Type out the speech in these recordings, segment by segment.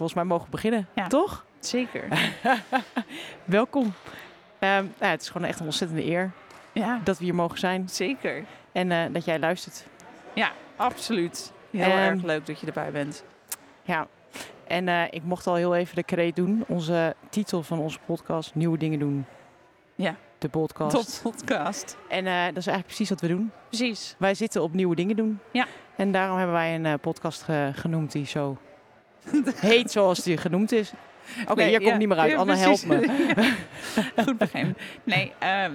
Volgens mij mogen beginnen, Ja. toch? Zeker. Welkom. Ehm, nou, het is gewoon echt een ontzettende eer Ja, dat we hier mogen zijn zeker. en eh, dat jij luistert. Ja, absoluut. Heel Ehm, erg leuk dat je erbij bent. Ja, en eh, ik mocht al heel even de kreet doen. Onze titel van onze podcast, Nieuwe Dingen Doen. Ja. De podcast. Tot podcast. En eh, dat is eigenlijk precies wat we doen. Precies. Wij zitten op Nieuwe Dingen Doen. Ja. En daarom hebben wij een podcast ge- genoemd die zo heet zoals die genoemd is. Oké, Nee, hier komt ja, niet meer uit. ja, Anne, help precies. me. Goed begrepen. Nee, ehm,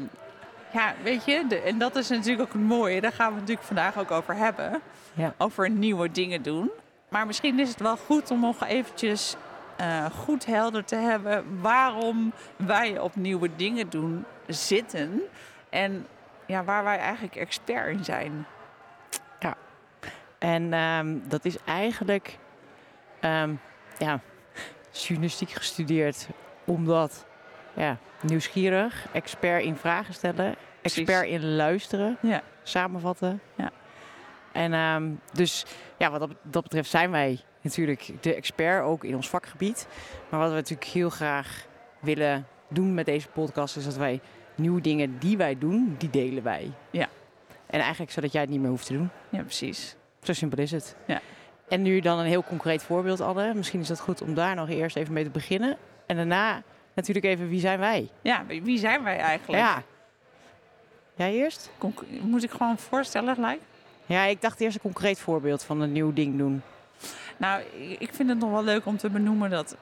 ja, weet je, de, en dat is natuurlijk ook het mooie. Daar gaan we het natuurlijk vandaag ook over hebben. Ja. Over nieuwe dingen doen. Maar misschien is het wel goed om nog eventjes eh, goed helder te hebben waarom wij op nieuwe dingen doen zitten. En ja, waar wij eigenlijk expert in zijn. En ehm, dat is eigenlijk ehm, ja, journalistiek gestudeerd omdat ja, nieuwsgierig, expert in vragen stellen, Precies. expert in luisteren, Ja. samenvatten. Ja. En ehm, dus ja, wat dat betreft zijn wij natuurlijk de expert ook in ons vakgebied. Maar wat we natuurlijk heel graag willen doen met deze podcast is dat wij nieuwe dingen die wij doen, die delen wij. Ja. En eigenlijk zodat jij het niet meer hoeft te doen. Ja, precies. Zo simpel is het. Ja. En nu dan een heel concreet voorbeeld, Anne. Misschien is het goed om daar nog eerst even mee te beginnen. En daarna natuurlijk even, wie zijn wij? Ja, wie zijn wij eigenlijk? Ja. Jij eerst? Conc- Moet ik gewoon voorstellen gelijk? Ja, ik dacht eerst een concreet voorbeeld van een nieuw ding doen. Nou, ik ik vind het nog wel leuk om te benoemen dat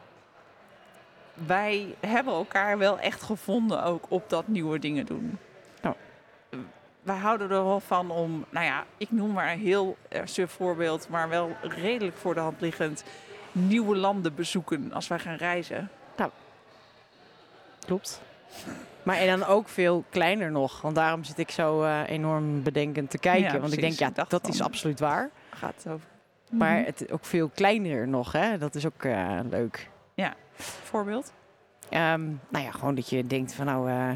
wij hebben elkaar wel echt gevonden ook op dat nieuwe dingen doen. Wij houden er wel van om, nou ja, ik noem maar een heel suf voorbeeld, maar wel redelijk voor de hand liggend, nieuwe landen bezoeken als wij gaan reizen. Klopt. Maar en dan ook veel kleiner nog. Want daarom zit ik zo eh, enorm bedenkend te kijken. Ja, want ik denk, ja, Ik dat van- is absoluut waar. Gaat het over. Maar Mhm. het ook veel kleiner nog, hè. Dat is ook eh, leuk. Voorbeeld? Ehm, nou ja, gewoon dat je denkt van nou, eh,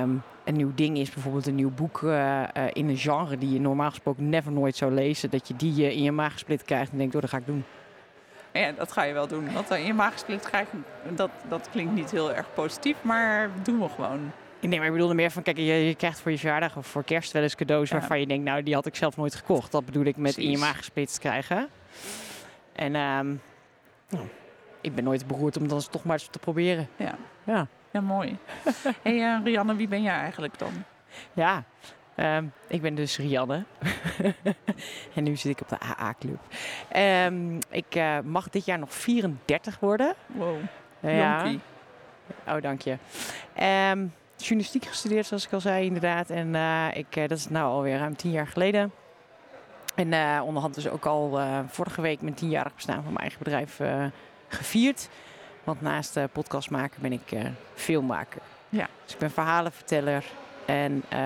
ehm, een nieuw ding is bijvoorbeeld een nieuw boek eh, eh, in een genre die je normaal gesproken never nooit zou lezen. Dat je die eh, in je maag gesplit krijgt en denkt, oh, dat ga ik doen. Ja, dat ga je wel doen. Want in je maag gesplit krijgen, dat, dat klinkt niet heel erg positief, maar doen we gewoon. Nee, maar ik bedoelde meer van, kijk, je, je krijgt voor je verjaardag of voor kerst wel eens cadeaus Ja. waarvan je denkt, nou, die had ik zelf nooit gekocht. Dat bedoel ik met in je maag gesplitst krijgen. En ehm, nou, ik ben nooit beroerd om dan toch maar eens te proberen. Ja, Ja, ja mooi. hey, eh, Rianne, wie ben jij eigenlijk dan? ja. Ehm, ik ben dus Rianne. en nu zit ik op de AA-club. Ehm, ik eh, mag dit jaar nog 34 worden. Wow, Ja. jonkie. Oh, dank je. Ehm, journalistiek gestudeerd, zoals ik al zei, inderdaad. En eh, ik, dat is nou alweer ruim tien jaar geleden. En onderhand dus ook al vorige week mijn tienjarig bestaan van mijn eigen bedrijf gevierd. Want naast uh, podcast maken ben ik eh, filmmaker. Ja. Dus ik ben verhalenverteller. En eh,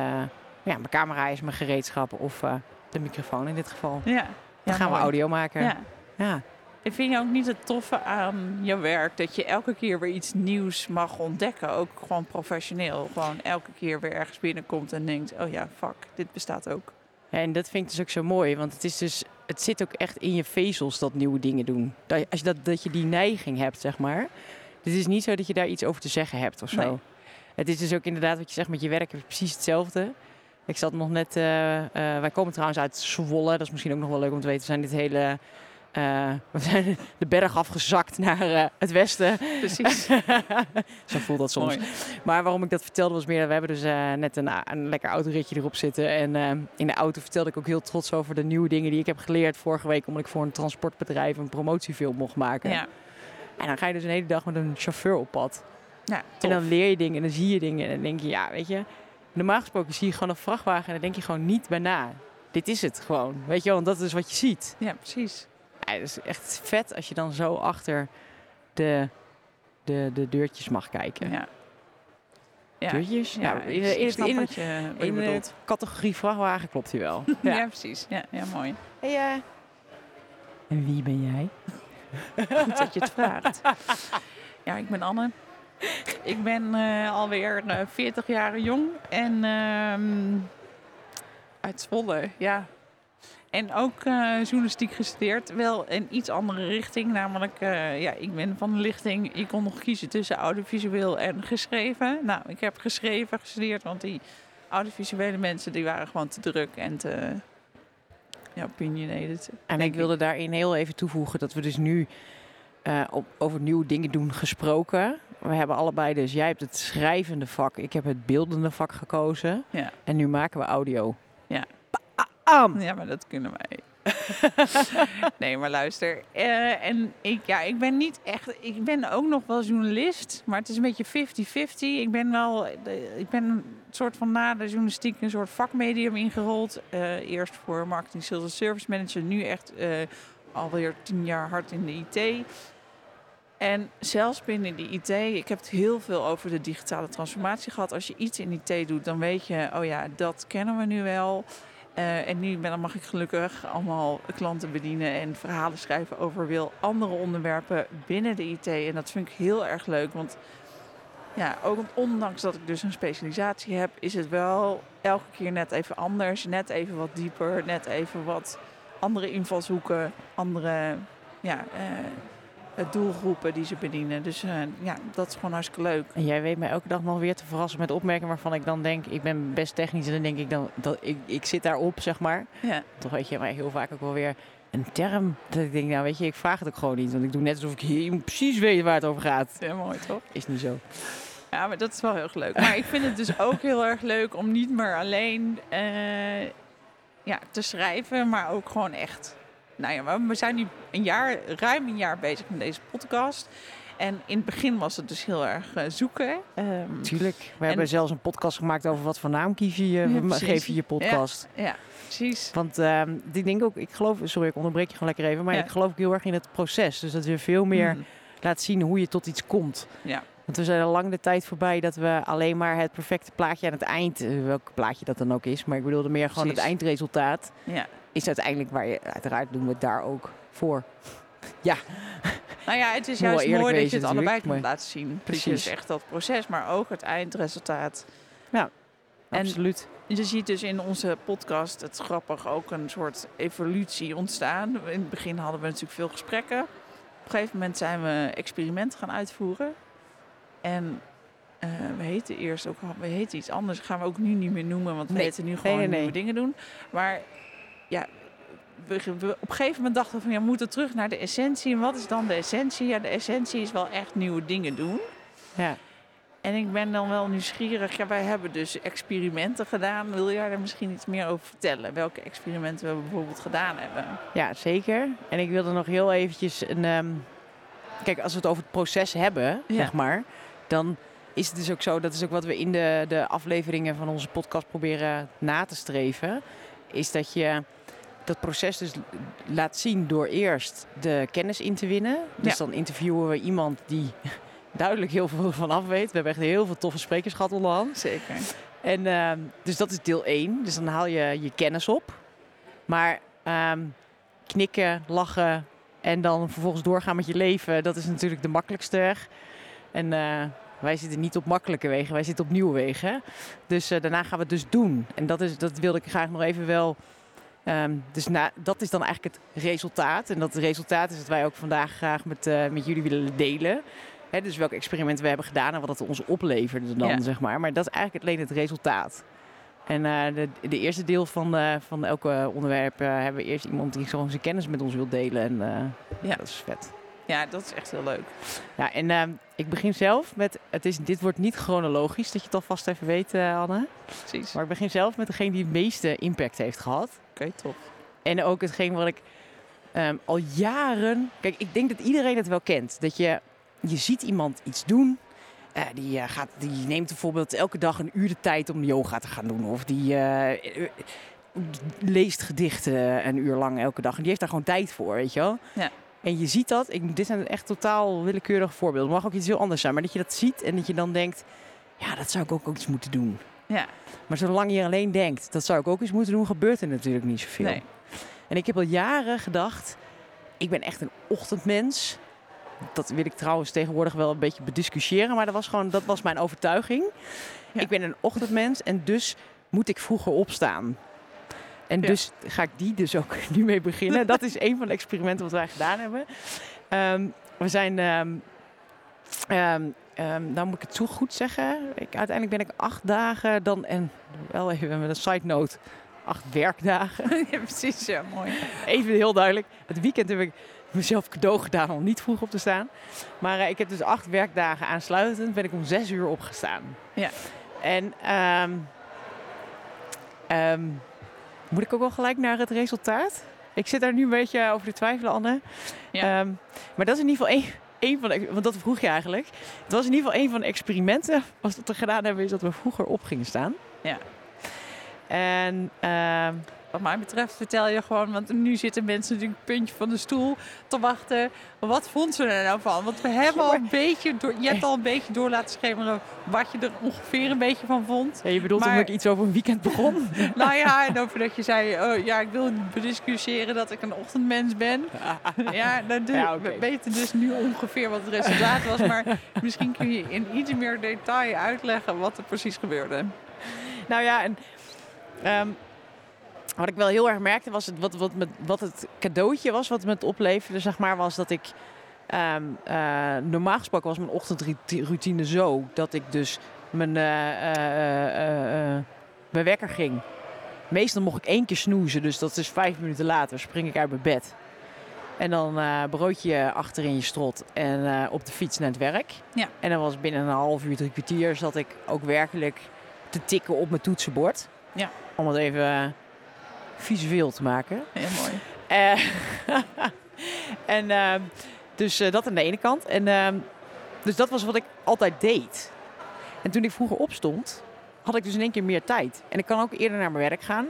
ja, mijn camera is mijn gereedschap of de microfoon in dit geval. Ja, Dan ja, gaan we audio maken. Ja. ja. Ik vind je ook niet het toffe aan je werk dat je elke keer weer iets nieuws mag ontdekken. Ook gewoon professioneel. Gewoon elke keer weer ergens binnenkomt en denkt: oh ja, fuck, dit bestaat ook. Ja, en dat vind ik dus ook zo mooi, want het is dus, het zit ook echt in je vezels dat nieuwe dingen doen. Dat, je- als je dat, dat je die neiging hebt, zeg maar. Het is niet zo dat je daar iets over te zeggen hebt of zo. Nee. Het is dus ook inderdaad wat je zegt met je werk, precies hetzelfde. Ik zat nog net, eh, eh, wij komen trouwens uit Zwolle, dat is misschien ook nog wel leuk om te weten. We zijn dit hele, eh, we zijn de berg afgezakt naar eh, het westen. Precies. zo voelt dat soms. Mooi. Maar waarom ik dat vertelde was meer, we hebben dus eh, net een, een lekker autoritje erop zitten. En in de auto vertelde ik ook heel trots over de nieuwe dingen die ik heb geleerd vorige week. Omdat ik voor een transportbedrijf een promotiefilm mocht maken. Ja, En dan ga je dus een hele dag met een chauffeur op pad. ja En dan leer je dingen en dan zie je dingen. En dan denk je, ja, weet je. Normaal gesproken zie je gewoon een vrachtwagen en dan denk je gewoon niet bij na. Dit is het gewoon. Weet je wel, want dat is wat je ziet. Ja, precies. Ja, het is echt vet als je dan zo achter de, de, de deurtjes mag kijken. Ja. Ja. Deurtjes? Ja, Nou, ik, in, in, snap in, wat je, wat je in de bedoelt. categorie vrachtwagen klopt hij wel. Ja. precies. Ja, ja, mooi. Hey, eh, En wie ben jij? Goed dat je het vraagt. Ja, ik ben Anne. Ik ben eh, alweer eh 40 jaar jong en ehm, uit Zwolle, ja. En ook eh, journalistiek gestudeerd, wel in iets andere richting. Namelijk, eh, ja, ik ben van de lichting, je kon nog kiezen tussen audiovisueel en geschreven. Nou, ik heb geschreven gestudeerd, want die audiovisuele mensen die waren gewoon te druk en te ja, opinionated. En ik wilde daarin heel even toevoegen dat we dus nu eh, op, over nieuwe dingen doen gesproken. We hebben allebei dus, jij hebt het schrijvende vak, ik heb het beeldende vak gekozen. Ja. En nu maken we audio. Ja. Maar dat kunnen wij. nee, maar luister. eh, en ik, ja, ik ben niet echt. Ik ben ook nog wel journalist, maar het is een beetje 50-50. Ik ben wel. Ik ben een soort van na de journalistiek een soort vakmedium ingerold. Eh, eerst voor marketing, sales en service manager. Nu echt eh, alweer tien jaar hard in de IT. En zelfs binnen de IT, ik heb het heel veel over de digitale transformatie gehad. Als je iets in IT doet, dan weet je, oh ja, dat kennen we nu wel. Eh, en nu ben, dan mag ik gelukkig allemaal klanten bedienen en verhalen schrijven over wil andere onderwerpen binnen de IT. En dat vind ik heel erg leuk, want ja, ook ondanks dat ik dus een specialisatie heb, is het wel elke keer net even anders, net even wat dieper, net even wat andere invalshoeken, andere ja, eh, doelgroepen die ze bedienen. Dus eh, ja, dat is gewoon hartstikke leuk. En jij weet mij elke dag nog weer te verrassen met opmerkingen waarvan ik dan denk, ik ben best technisch en dan denk ik dan, dat ik, ik zit daarop, zeg maar. Ja. Toch weet je mij heel vaak ook wel weer een term dat ik denk, nou weet je, ik vraag het ook gewoon niet. Want ik doe net alsof ik heel precies weet waar het over gaat. Ja, mooi toch? Is niet zo. Ja, maar dat is wel heel erg leuk. Maar ik vind het dus ook heel erg leuk om niet meer alleen eh, ja, te schrijven, maar ook gewoon echt. Nou ja, we zijn nu een jaar, ruim een jaar bezig met deze podcast. En in het begin was het dus heel erg eh, zoeken. Ehm, Tuurlijk. We hebben zelfs een podcast gemaakt over wat voor naam kies je, Ja, geef je je podcast. ja, precies. Want ehm ik denk ook, ik geloof, sorry, ik onderbreek je gewoon lekker even, maar Ja. ik geloof ook heel erg in het proces. Dus dat je veel meer Mm, laat zien hoe je tot iets komt. Ja. Want we zijn al lang de tijd voorbij dat we alleen maar het perfecte plaatje aan het eind, eh, welk plaatje dat dan ook is, maar ik bedoelde meer gewoon het eindresultaat, ja. Is uiteindelijk waar je, uiteraard doen we het daar ook voor. Nou ja, het is juist mooi dat je het allebei kunt laten zien. Precies. Dus echt dat proces, maar ook het eindresultaat. En- Absoluut. Je ziet dus in onze podcast, het grappig, ook een soort evolutie ontstaan. In het begin hadden we natuurlijk veel gesprekken. Op een gegeven moment zijn we experimenten gaan uitvoeren. En eh, we heten eerst ook, we heten iets anders. gaan we ook nu niet meer noemen, want we Nee. heten nu Nee, gewoon nee, nee. nieuwe dingen doen. Maar ja, we, we- op een gegeven moment dachten we van ja, we moeten terug naar de essentie. En wat is dan de essentie? Ja, de essentie is wel echt nieuwe dingen doen. Ja. En ik ben dan wel nieuwsgierig. Ja, wij hebben dus experimenten gedaan. Wil jij daar misschien iets meer over vertellen? Welke experimenten we bijvoorbeeld gedaan hebben? Ja, zeker. En ik wilde nog heel eventjes een... ehm, kijk, als we het over het proces hebben, Ja. zeg maar, dan is het dus ook zo, dat is ook wat we in de, de afleveringen van onze podcast proberen na te streven, is dat je dat proces dus laat zien door eerst de kennis in te winnen. Dus Ja. dan interviewen we iemand die duidelijk heel veel van af weet. We hebben echt heel veel toffe sprekers gehad onderhand. Zeker. En ehm, dus dat is deel 1. Dus dan haal je je kennis op. Maar ehm, knikken, lachen en dan vervolgens doorgaan met je leven, dat is natuurlijk de makkelijkste weg. En eh, wij zitten niet op makkelijke wegen, wij zitten op nieuwe wegen. Dus eh, daarna gaan we het dus doen. En dat, is, dat wilde ik graag nog even wel. Ehm, dus na, dat is dan eigenlijk het resultaat. En dat resultaat is dat wij ook vandaag graag met, eh, met jullie willen delen. Dus welke experimenten we hebben gedaan en wat het ons opleverde dan, Ja. zeg maar. Maar dat is eigenlijk alleen het resultaat. En eh, de, de eerste deel van, eh, van elke onderwerp hebben we eerst iemand die gewoon zijn kennis met ons wil delen. En Ja. dat is vet. Ja, dat is echt heel leuk. Ja, en ehm, ik begin zelf met, het is, dit wordt niet chronologisch, dat je het alvast even weet, eh, Anne. Precies. Maar ik begin zelf met degene die het meeste impact heeft gehad. Oké, top. En ook hetgeen wat ik ehm, al jaren... Kijk, ik denk dat iedereen het wel kent. Dat je, je ziet iemand iets doen. eh, die, eh, gaat, die neemt bijvoorbeeld elke dag een uur de tijd om yoga te gaan doen. Of die... leest gedichten een uur lang elke dag. En die heeft daar gewoon tijd voor, weet je wel. Ja. En je ziet dat, ik, dit zijn echt totaal willekeurige voorbeelden. Het mag ook iets heel anders zijn, maar dat je dat ziet en dat je dan denkt, ja, dat zou ik ook, ook iets moeten doen. Ja. Maar zolang je alleen denkt, dat zou ik ook eens moeten doen, gebeurt er natuurlijk niet zoveel. Nee. En ik heb al jaren gedacht, ik ben echt een ochtendmens. Dat wil ik trouwens tegenwoordig wel een beetje bediscussiëren, maar dat was gewoon, dat was mijn overtuiging. Ja. Ik ben een ochtendmens en dus moet ik vroeger opstaan. En Ja. dus ga ik die dus ook nu mee beginnen. Dat is een van de experimenten wat wij gedaan hebben. Ehm, we zijn, ehm, nou moet ik het zo goed zeggen. Ik, uiteindelijk ben ik acht dagen dan, en wel even met een side note, acht werkdagen. ja, precies. Ja, mooi. Even heel duidelijk. Het weekend heb ik mezelf cadeau gedaan om niet vroeg op te staan. Maar eh, ik heb dus acht werkdagen aansluitend. Ben ik om zes uur opgestaan. Ja. En ehm, moet ik ook wel gelijk naar het resultaat? Ik zit daar nu een beetje over te twijfelen, Anne. Ja. Ehm, maar dat is in ieder geval één, één van de... Want dat vroeg je eigenlijk. Het was in ieder geval een van de experimenten. Wat we gedaan hebben, is dat we vroeger op gingen staan. Ja. En ehm, Wat mij betreft vertel je gewoon, want nu zitten mensen natuurlijk een puntje van de stoel te wachten. Wat vond ze er nou van? Want we hebben al een beetje, door, je hebt al een beetje door laten schemeren wat je er ongeveer een beetje van vond. ja, je bedoelt Maar- omdat ik iets over een weekend begon? Nou ja, en over dat je zei, oh, ja, ik wil bediscussiëren dat ik een ochtendmens ben. Ja, dan de- Ja, oké. we weten dus nu ongeveer wat het resultaat was. Maar misschien kun je in iets meer detail uitleggen wat er precies gebeurde. Nou ja, en ehm, wat ik wel heel erg merkte was het, wat, wat, met, wat het cadeautje was wat me het opleverde, zeg maar, was dat ik ehm, eh, normaal gesproken was mijn ochtendroutine zo dat ik dus mijn, eh, eh, mijn wekker ging. Meestal mocht ik één keer snoezen, dus dat is vijf minuten later spring ik uit mijn bed. En dan broodje achter in je strot en op de fiets naar het werk. Ja. En dan was binnen een half uur, drie kwartier zat ik ook werkelijk te tikken op mijn toetsenbord. Ja. Om het even visueel te maken. Heel mooi. Eh, en ehm, dus eh, dat aan de ene kant. En ehm, dus dat was wat ik altijd deed. En toen ik vroeger opstond, had ik dus in één keer meer tijd. En ik kan ook eerder naar mijn werk gaan.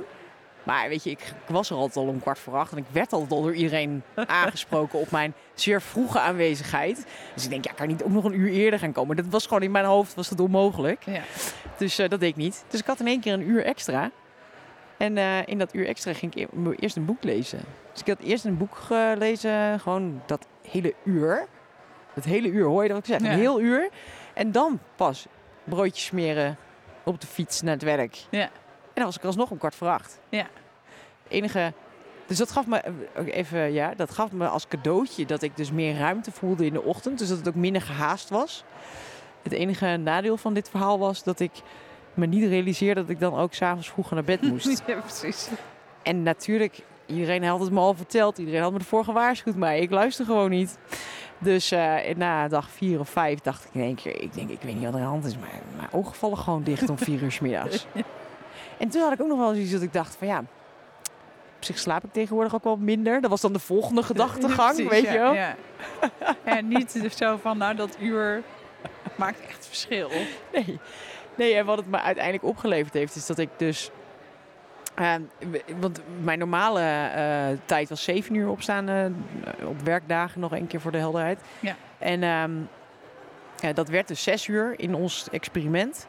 Maar weet je, ik, ik was er altijd al om kwart voor acht. En ik werd altijd al door iedereen aangesproken op mijn zeer vroege aanwezigheid. Dus ik denk, ja, ik kan niet ook nog een uur eerder gaan komen. Dat was gewoon in mijn hoofd was dat onmogelijk. Ja. Dus eh, dat deed ik niet. Dus ik had in één keer een uur extra. En eh, in dat uur extra ging ik e- eerst een boek lezen. Dus ik had eerst een boek gelezen, gewoon dat hele uur. Dat hele uur, hoor je dat ik zeg? Ja. Een heel uur. En dan pas broodjes smeren op de fiets naar het werk. Ja. En dan was ik alsnog om kwart voor acht. Ja. Enige... Dus dat gaf me eh, ook even, ja, dat gaf me als cadeautje dat ik dus meer ruimte voelde in de ochtend. Dus dat het ook minder gehaast was. Het enige nadeel van dit verhaal was dat ik me niet realiseerde dat ik dan ook s'avonds vroeger naar bed moest. ja, precies. En natuurlijk, iedereen had het me al verteld. Iedereen had me ervoor gewaarschuwd, maar ik luister gewoon niet. Dus eh, na dag vier of vijf dacht ik in één keer... Ik denk, ik weet niet wat er aan de hand is, maar mijn ogen vallen gewoon dicht om vier uur 's middags. En toen had ik ook nog wel eens iets dat ik dacht van ja... Op zich slaap ik tegenwoordig ook wel minder. Dat was dan de volgende gedachtegang, weet ja, je wel. Ja. En niet zo van, nou, dat uur maakt echt verschil. Nee. Nee, en wat het me uiteindelijk opgeleverd heeft, is dat ik dus. ehm, want mijn normale eh, tijd was 7 uur opstaan eh, op werkdagen, nog één keer voor de helderheid. Ja. En ehm, dat werd dus 6 uur in ons experiment.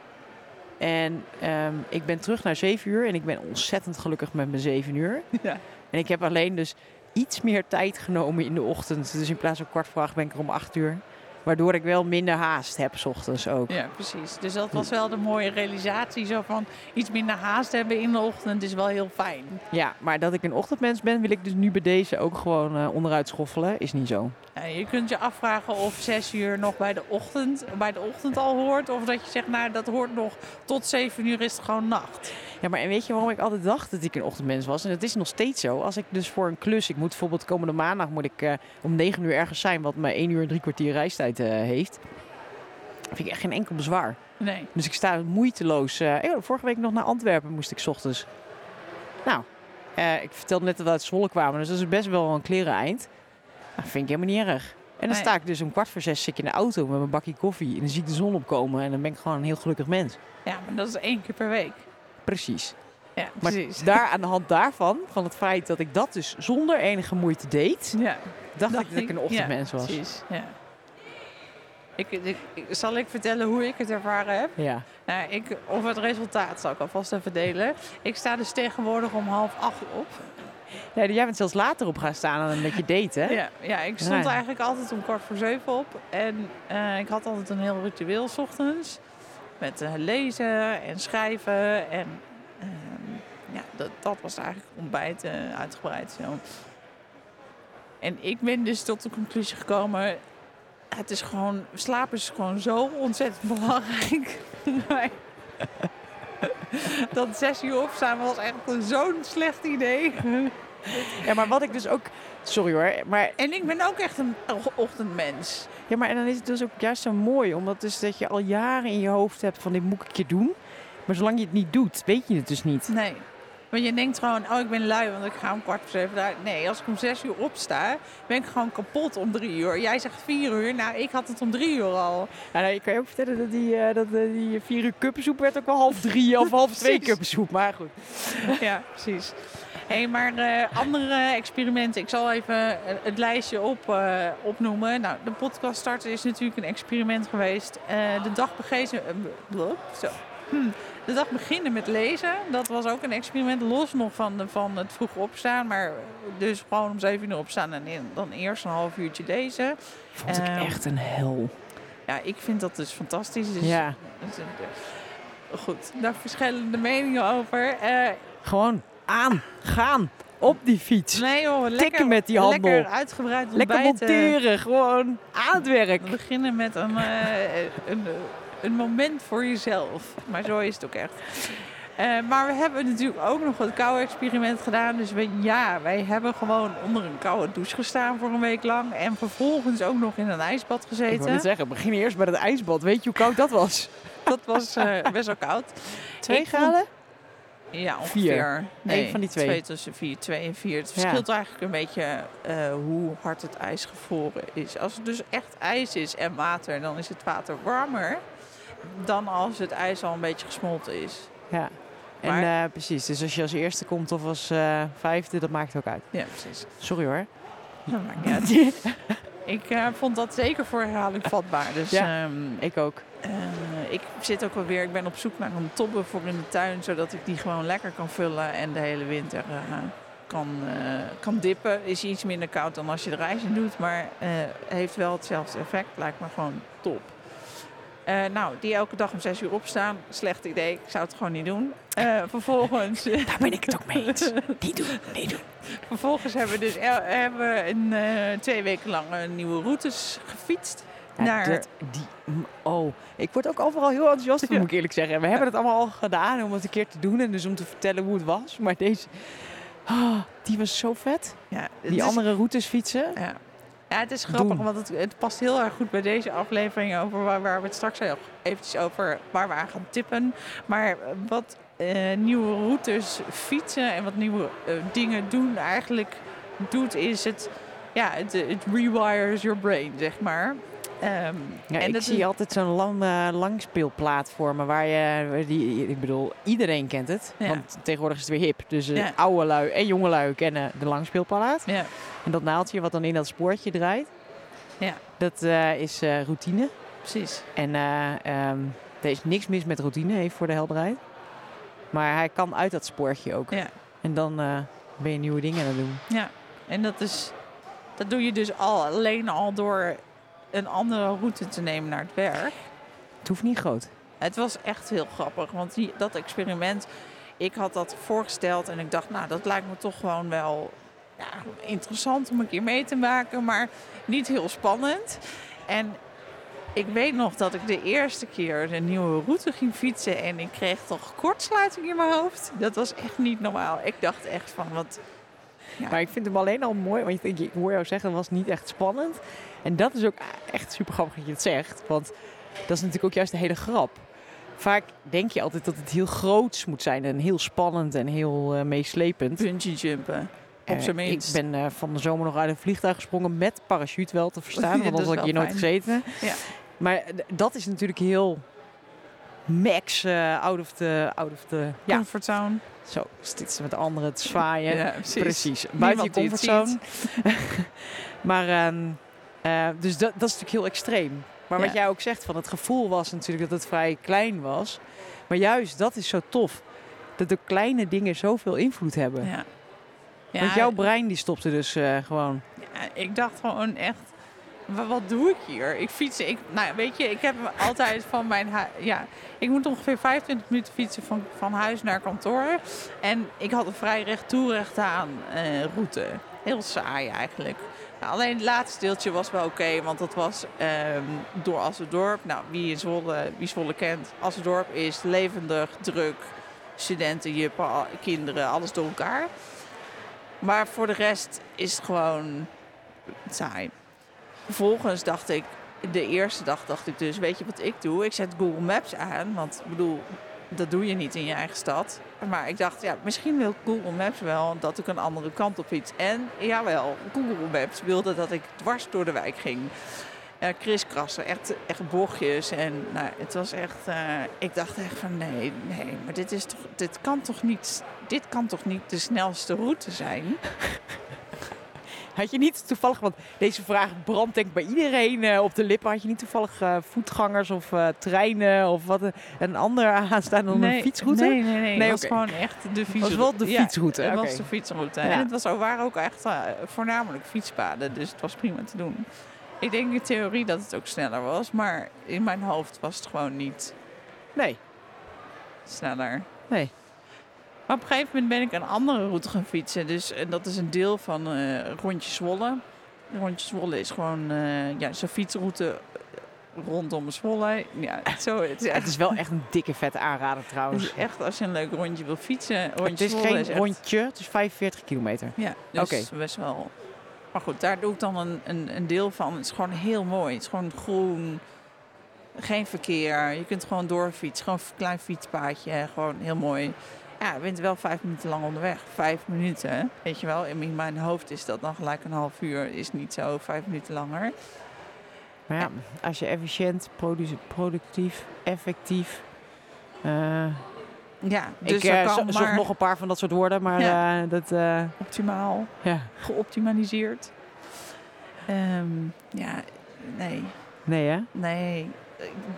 En ehm, ik ben terug naar 7 uur en ik ben ontzettend gelukkig met mijn 7 uur. Ja. En ik heb alleen dus iets meer tijd genomen in de ochtend. Dus in plaats van kwart voor acht ben ik er om 8 uur. Waardoor ik wel minder haast heb, s ochtends ook. Ja, precies. Dus dat was wel de mooie realisatie. Zo van iets minder haast hebben in de ochtend is wel heel fijn. Ja, maar dat ik een ochtendmens ben, wil ik dus nu bij deze ook gewoon eh, onderuit schoffelen. Is niet zo. Ja, je kunt je afvragen of zes uur nog bij de ochtend, bij de ochtend al hoort. Of dat je zegt, nou dat hoort nog tot zeven uur is het gewoon nacht. Ja, maar en weet je waarom ik altijd dacht dat ik een ochtendmens was? En het is nog steeds zo. Als ik dus voor een klus, ik moet bijvoorbeeld komende maandag moet ik eh, om negen uur ergens zijn, wat me één uur en drie kwartier reistijd eh, heeft. Vind ik echt geen enkel bezwaar. Nee. Dus ik sta moeiteloos. eh, eh, vorige week nog naar Antwerpen moest ik 's ochtends. Nou, ik vertelde net dat we uit Zwolle kwamen, dus dat is best wel een kleren eind. Nou, vind ik helemaal niet erg. En dan Nee. sta ik dus om kwart voor zes zit ik in de auto met mijn bakje koffie. En dan zie ik de zon opkomen en dan ben ik gewoon een heel gelukkig mens. Ja, maar dat is één keer per week. Precies. Ja, Maar precies. daar aan de hand daarvan, van het feit dat ik dat dus zonder enige moeite deed, Ja, dacht dacht ik dat ik een ochtendmens ja, was. Precies, ja. Ik, zal ik vertellen hoe ik het ervaren heb? Ja. Nou, ik, of het resultaat zal ik alvast even delen. Ik sta dus tegenwoordig om half acht op. ja, jij bent zelfs later op gaan staan dan dat je deed, hè? Ja, ja ik stond Ja. eigenlijk altijd om kwart voor zeven op. En eh, ik had altijd een heel ritueel 's ochtends. Met eh, lezen en schrijven. En ehm, ja, dat, dat was eigenlijk ontbijt eh, uitgebreid. Zo. En ik ben dus tot de conclusie gekomen... Het is gewoon, slaap is gewoon zo ontzettend belangrijk. Dat zes uur opstaan was echt zo'n slecht idee. Ja, maar wat ik dus ook... Sorry hoor, maar, En ik ben ook echt een ochtendmens. ja, maar en dan is het dus ook juist zo mooi. Omdat dus dat je al jaren in je hoofd hebt van dit moet ik keer doen. Maar zolang je het niet doet, weet je het dus niet. Nee. Want je denkt gewoon, oh ik ben lui, want ik ga om kwart voor zeven daar. Nee, als ik om zes uur opsta, ben ik gewoon kapot om drie uur. Jij zegt vier uur, nou ik had het om drie uur al. Ja, nou, je kan je ook vertellen dat die, eh, dat, eh, die vier uur kuppensoep werd ook wel half drie of half twee kuppensoep. Maar goed. ja, precies. Hé, hey, maar eh, andere experimenten. Ik zal even het lijstje op, opnoemen. Nou, de podcast starten is natuurlijk een experiment geweest. De dag zo. Hm. De dag beginnen met lezen. Dat was ook een experiment. Los nog van, de, van het vroeg opstaan. Maar dus gewoon om zeven uur opstaan en in- dan eerst een half uurtje lezen. Vond ik Ehm, echt een hel. Ja, ik vind dat dus fantastisch. Dus, Ja, dus, eh, goed, daar verschillende meningen over. Eh, gewoon aan, gaan, op die fiets. Nee joh, lekker, met die handel. Lekker uitgebreid Lekker ontbijten. monteren, gewoon aan het werk. We beginnen met een, eh, een, een moment voor jezelf. Maar zo is het ook echt. Eh, maar we hebben natuurlijk ook nog het koude experiment gedaan. Dus we, ja, wij hebben gewoon onder een koude douche gestaan voor een week lang. En vervolgens ook nog in een ijsbad Ik wil gezeten. net zeggen, begin eerst met het ijsbad. Weet je hoe koud dat was? Dat was eh, best wel koud. Twee Ik vond- graden? Ja, ongeveer. Vier. Eén van die twee. Twee tussen vier, twee en vier. Het Ja. verschilt eigenlijk een beetje eh, hoe hard het ijs gevroren is. Als het dus echt ijs is en water, dan is het water warmer dan als het ijs al een beetje gesmolten is. Ja. En eh, precies, dus als je als eerste komt of als eh, vijfde, dat maakt ook uit. Ja, precies. Sorry hoor. Dat maakt niet uit. Ik eh, vond dat zeker voor herhaling vatbaar. Dus Ja. ehm, Ik ook. ik zit ook alweer, ik ben op zoek naar een tobbe voor in de tuin, zodat ik die gewoon lekker kan vullen en de hele winter kan, kan dippen. Is iets minder koud dan als je er ijs in doet, maar heeft wel hetzelfde effect. Lijkt me gewoon top. Eh, nou, die elke dag om zes uur opstaan, slecht idee. Ik zou het gewoon niet doen. Eh, vervolgens, Daar ben ik het ook mee eens. Niet doen, niet doen. vervolgens hebben we dus hebben we een, eh, twee weken lang nieuwe routes gefietst. Ja, naar, die, oh, ik word ook overal heel enthousiast van, Ja. moet ik eerlijk zeggen. We hebben het allemaal al gedaan om het een keer te doen en dus om te vertellen hoe het was. Maar deze, ah, die was zo vet. ja, Die is- andere routes fietsen. Ja. Ja, het is grappig, Doen. want het, het past heel erg goed bij deze aflevering over waar, waar we het straks eventjes over waar we aan gaan tippen. Maar wat eh, nieuwe routes fietsen en wat nieuwe eh, dingen doen eigenlijk doet, is het, ja, het, het rewires your brain, zeg maar. Ehm, Ja, en ik zie is- altijd zo'n lang, eh, langspeelplaat voor me waar je, die, ik bedoel, iedereen kent het. Ja. Want tegenwoordig is het weer hip. Dus eh, Ja. oude lui en jonge lui kennen de langspeelplaat. Ja, En dat naaldje wat dan in dat spoortje draait, Ja. dat eh, is routine. precies. En ehm, er is niks mis met routine, voor de helderheid. Maar hij kan uit dat spoortje ook. Ja. En dan ben je nieuwe dingen aan het doen. Ja, en dat is dat doe je dus al alleen al door een andere route te nemen naar het werk. Het hoeft niet groot. Het was echt heel grappig, want die, dat experiment, ik had dat voorgesteld en ik dacht, nou, dat lijkt me toch gewoon wel ja, interessant om een keer mee te maken, maar niet heel spannend. En ik weet nog dat ik de eerste keer de nieuwe route ging fietsen en ik kreeg toch kortsluiting in mijn hoofd. Dat was echt niet normaal. Ik dacht echt van, wat, Ja. Maar ik vind hem alleen al mooi, want ik, ik hoor jou zeggen, het was niet echt spannend. En dat is ook echt super grappig dat je het zegt. Want dat is natuurlijk ook juist de hele grap. Vaak denk je altijd dat het heel groots moet zijn en heel spannend en heel eh, meeslepend. bungee jumpen. Op Eh, zijn minst. Ik ben eh, van de zomer nog uit een vliegtuig gesprongen met parachute wel te verstaan, Ja, want anders had ik hier nooit gezeten. Ja. Maar dat is natuurlijk heel max out of the... Out of the ja, Comfortzone. Zo, ze met anderen te zwaaien. Ja, Precies, buiten je comfortzone. maar, ehm, eh, dus dat, dat is natuurlijk heel extreem. Maar wat Ja. jij ook zegt, van het gevoel was natuurlijk dat het vrij klein was. Maar juist, dat is zo tof. Dat de kleine dingen zoveel invloed hebben. Ja. Want jouw brein die stopte dus eh, gewoon. Ja, ik dacht gewoon echt, wa- wat doe ik hier? Ik fiets, ik, nou weet je, ik heb altijd van mijn huis, ja, ik moet ongeveer 25 minuten fietsen van, van huis naar kantoor. En ik had een vrij recht toe, recht aan eh, route. Heel saai eigenlijk. Nou, alleen het laatste deeltje was wel oké, want dat was ehm, door Assendorp. Nou, wie, Zwolle, wie Zwolle kent, Assendorp is levendig, druk, studenten, al- kinderen, alles door elkaar. Maar voor de rest is het gewoon saai. Vervolgens dacht ik, de eerste dag dacht ik dus, weet je wat ik doe? Ik zet Google Maps aan, want ik bedoel, dat doe je niet in je eigen stad. Maar ik dacht, ja, misschien wil Google Maps wel dat ik een andere kant op fiets. En jawel, Google Maps wilde dat ik dwars door de wijk ging. Uh, kriskrassen, echt, echt bochtjes. En nou, het was echt, eh, ik dacht echt van nee, nee, maar dit, is toch, dit, kan toch niet, dit kan toch niet de snelste route zijn? Had je niet toevallig, want deze vraag brandt denk ik bij iedereen eh, op de lippen. Had je niet toevallig eh, voetgangers of eh, treinen of wat een, ander aanstaan dan een fietsroute? Nee, nee, nee. Nee, het was gewoon echt de fietsroute. was wel de Ja, fietsroute, het oké. was de fietsroute. Ja. En het was, waren ook echt voornamelijk fietspaden, dus het was prima te doen. Ik denk in theorie dat het ook sneller was, maar in mijn hoofd was het gewoon niet Nee, sneller. nee. Maar op een gegeven moment ben ik een andere route gaan fietsen. Dus en dat is een deel van eh Rondje Zwolle. Rondje Zwolle is gewoon eh, ja, zo'n fietsroute eh, rondom Zwolle. Ja, zo, het, is Het is wel echt een dikke vette aanrader trouwens. echt als je een leuk rondje wil fietsen. Rondje Het is Zwolle geen echt- rondje, het is 45 kilometer. Ja, dus Oké. best wel. Maar goed, daar doe ik dan een, een, een deel van. Het is gewoon heel mooi. Het is gewoon groen. Geen verkeer. Je kunt gewoon doorfietsen. Gewoon een klein fietspaadje. Gewoon heel mooi. Ja, je bent wel vijf minuten lang onderweg. Vijf minuten, hè? weet je wel. In mijn hoofd is dat dan gelijk een half uur. Is niet zo vijf minuten langer. Maar ja, als je efficiënt, produ- productief, effectief... eh, Ja, dus ik er eh, kan zo- zocht maar nog een paar van dat soort woorden, maar Ja. eh, dat... optimaal. ja, Geoptimaliseerd. Ehm, ja, nee. nee hè? Nee,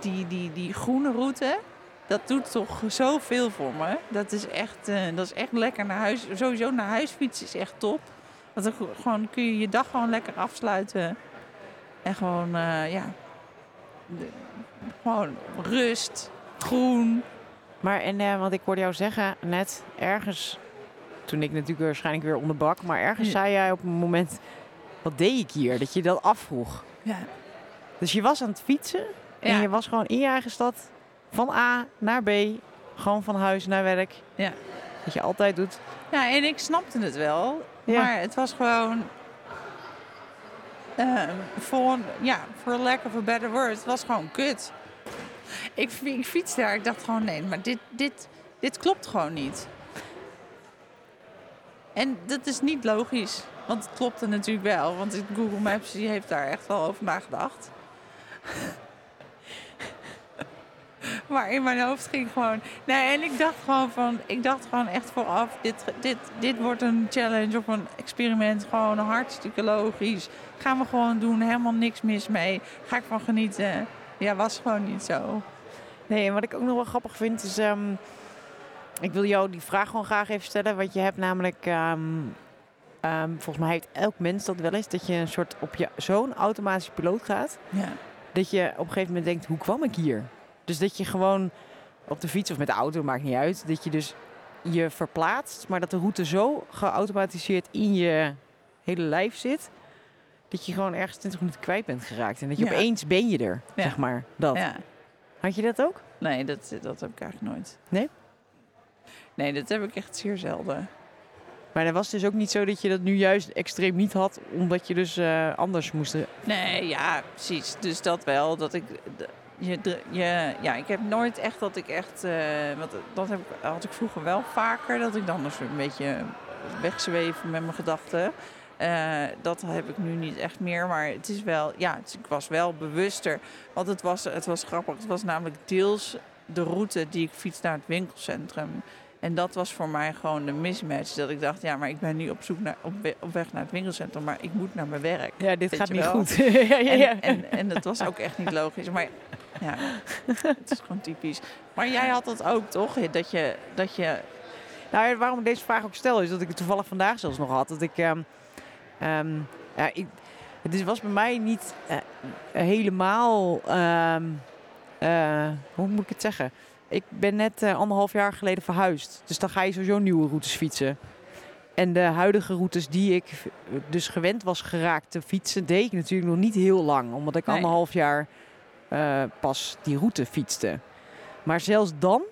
die, die, die groene route, dat doet toch zoveel voor me. Dat is echt, eh, dat is echt lekker naar huis. Sowieso naar huis fietsen is echt top. Want dan gewoon, kun je je dag gewoon lekker afsluiten. En gewoon, eh, ja, de- gewoon rust, groen. Maar en, eh, want ik hoorde jou zeggen net, ergens, toen ik natuurlijk waarschijnlijk weer onderbrak, maar ergens Ja. zei jij op een moment, wat deed ik hier? Dat je dat afvroeg. Ja, Dus je was aan het fietsen en Ja. je was gewoon in je eigen stad, van A naar B, gewoon van huis naar werk. Ja. Dat je altijd doet. ja en ik snapte het wel. Ja. Maar het was gewoon... eh, voor, ja, voor lack of a better word, het was gewoon kut. Ik, fi- ik fietste daar, ik dacht gewoon nee, maar dit, dit, dit klopt gewoon niet. En dat is niet logisch, want het klopte natuurlijk wel. Want Google Maps die heeft daar echt wel over nagedacht. maar in mijn hoofd ging gewoon... Nee, en ik dacht gewoon van... Ik dacht gewoon echt vooraf, dit, dit, dit wordt een challenge of een experiment. Gewoon hartstikke logisch. Gaan we gewoon doen, helemaal niks mis mee. Ga ik van genieten. Ja, was gewoon niet zo. Nee, en wat ik ook nog wel grappig vind is... ehm, ik wil jou die vraag gewoon graag even stellen. Want je hebt namelijk... ehm, ehm, volgens mij heeft elk mens dat wel eens. Dat je een soort op je zo'n automatische piloot gaat. Ja. Dat je op een gegeven moment denkt, hoe kwam ik hier? Dus dat je gewoon op de fiets of met de auto, maakt niet uit. Dat je dus je verplaatst. Maar dat de route zo geautomatiseerd in je hele lijf zit. Dat je gewoon ergens 20 minuten kwijt bent geraakt. En dat je Ja. opeens ben je er, Ja. zeg maar. Dat. ja. Had je dat ook? Nee, dat, dat heb ik eigenlijk nooit. Nee? Nee, dat heb ik echt zeer zelden. Maar dat was dus ook niet zo dat je dat nu juist extreem niet had. Omdat je dus eh, anders moest. Nee, ja, precies. Dus dat wel. Dat ik. Je, je, ja, ik heb nooit echt dat ik echt. eh, want dat heb, had ik vroeger wel vaker. Dat ik dan dus een beetje wegzweven met mijn gedachten. Eh, dat heb ik nu niet echt meer. Maar het is wel. Ja, het- ik was wel bewuster. Want het was, het was grappig. Het was namelijk deels de route die ik fiets naar het winkelcentrum. En dat was voor mij gewoon de mismatch. Dat ik dacht, ja, maar ik ben nu op zoek naar op, we- op weg naar het winkelcentrum, maar ik moet naar mijn werk. Ja, dit Weet gaat niet wel. goed. ja, ja, ja. En, en, en dat was ook echt niet logisch. Maar ja, het is gewoon typisch. Maar jij had dat ook, toch? Dat je, dat je Nou, waarom ik deze vraag ook stel, is dat ik het toevallig vandaag zelfs nog had. Dat ik. ehm, ehm, ja, ik het was bij mij niet eh, helemaal. ehm, eh, hoe moet ik het zeggen? Ik ben net eh, anderhalf jaar geleden verhuisd. Dus dan ga je sowieso nieuwe routes fietsen. En de huidige routes die ik dus gewend was geraakt te fietsen, deed ik natuurlijk nog niet heel lang. Omdat ik Nee. anderhalf jaar eh, pas die route fietste. Maar zelfs dan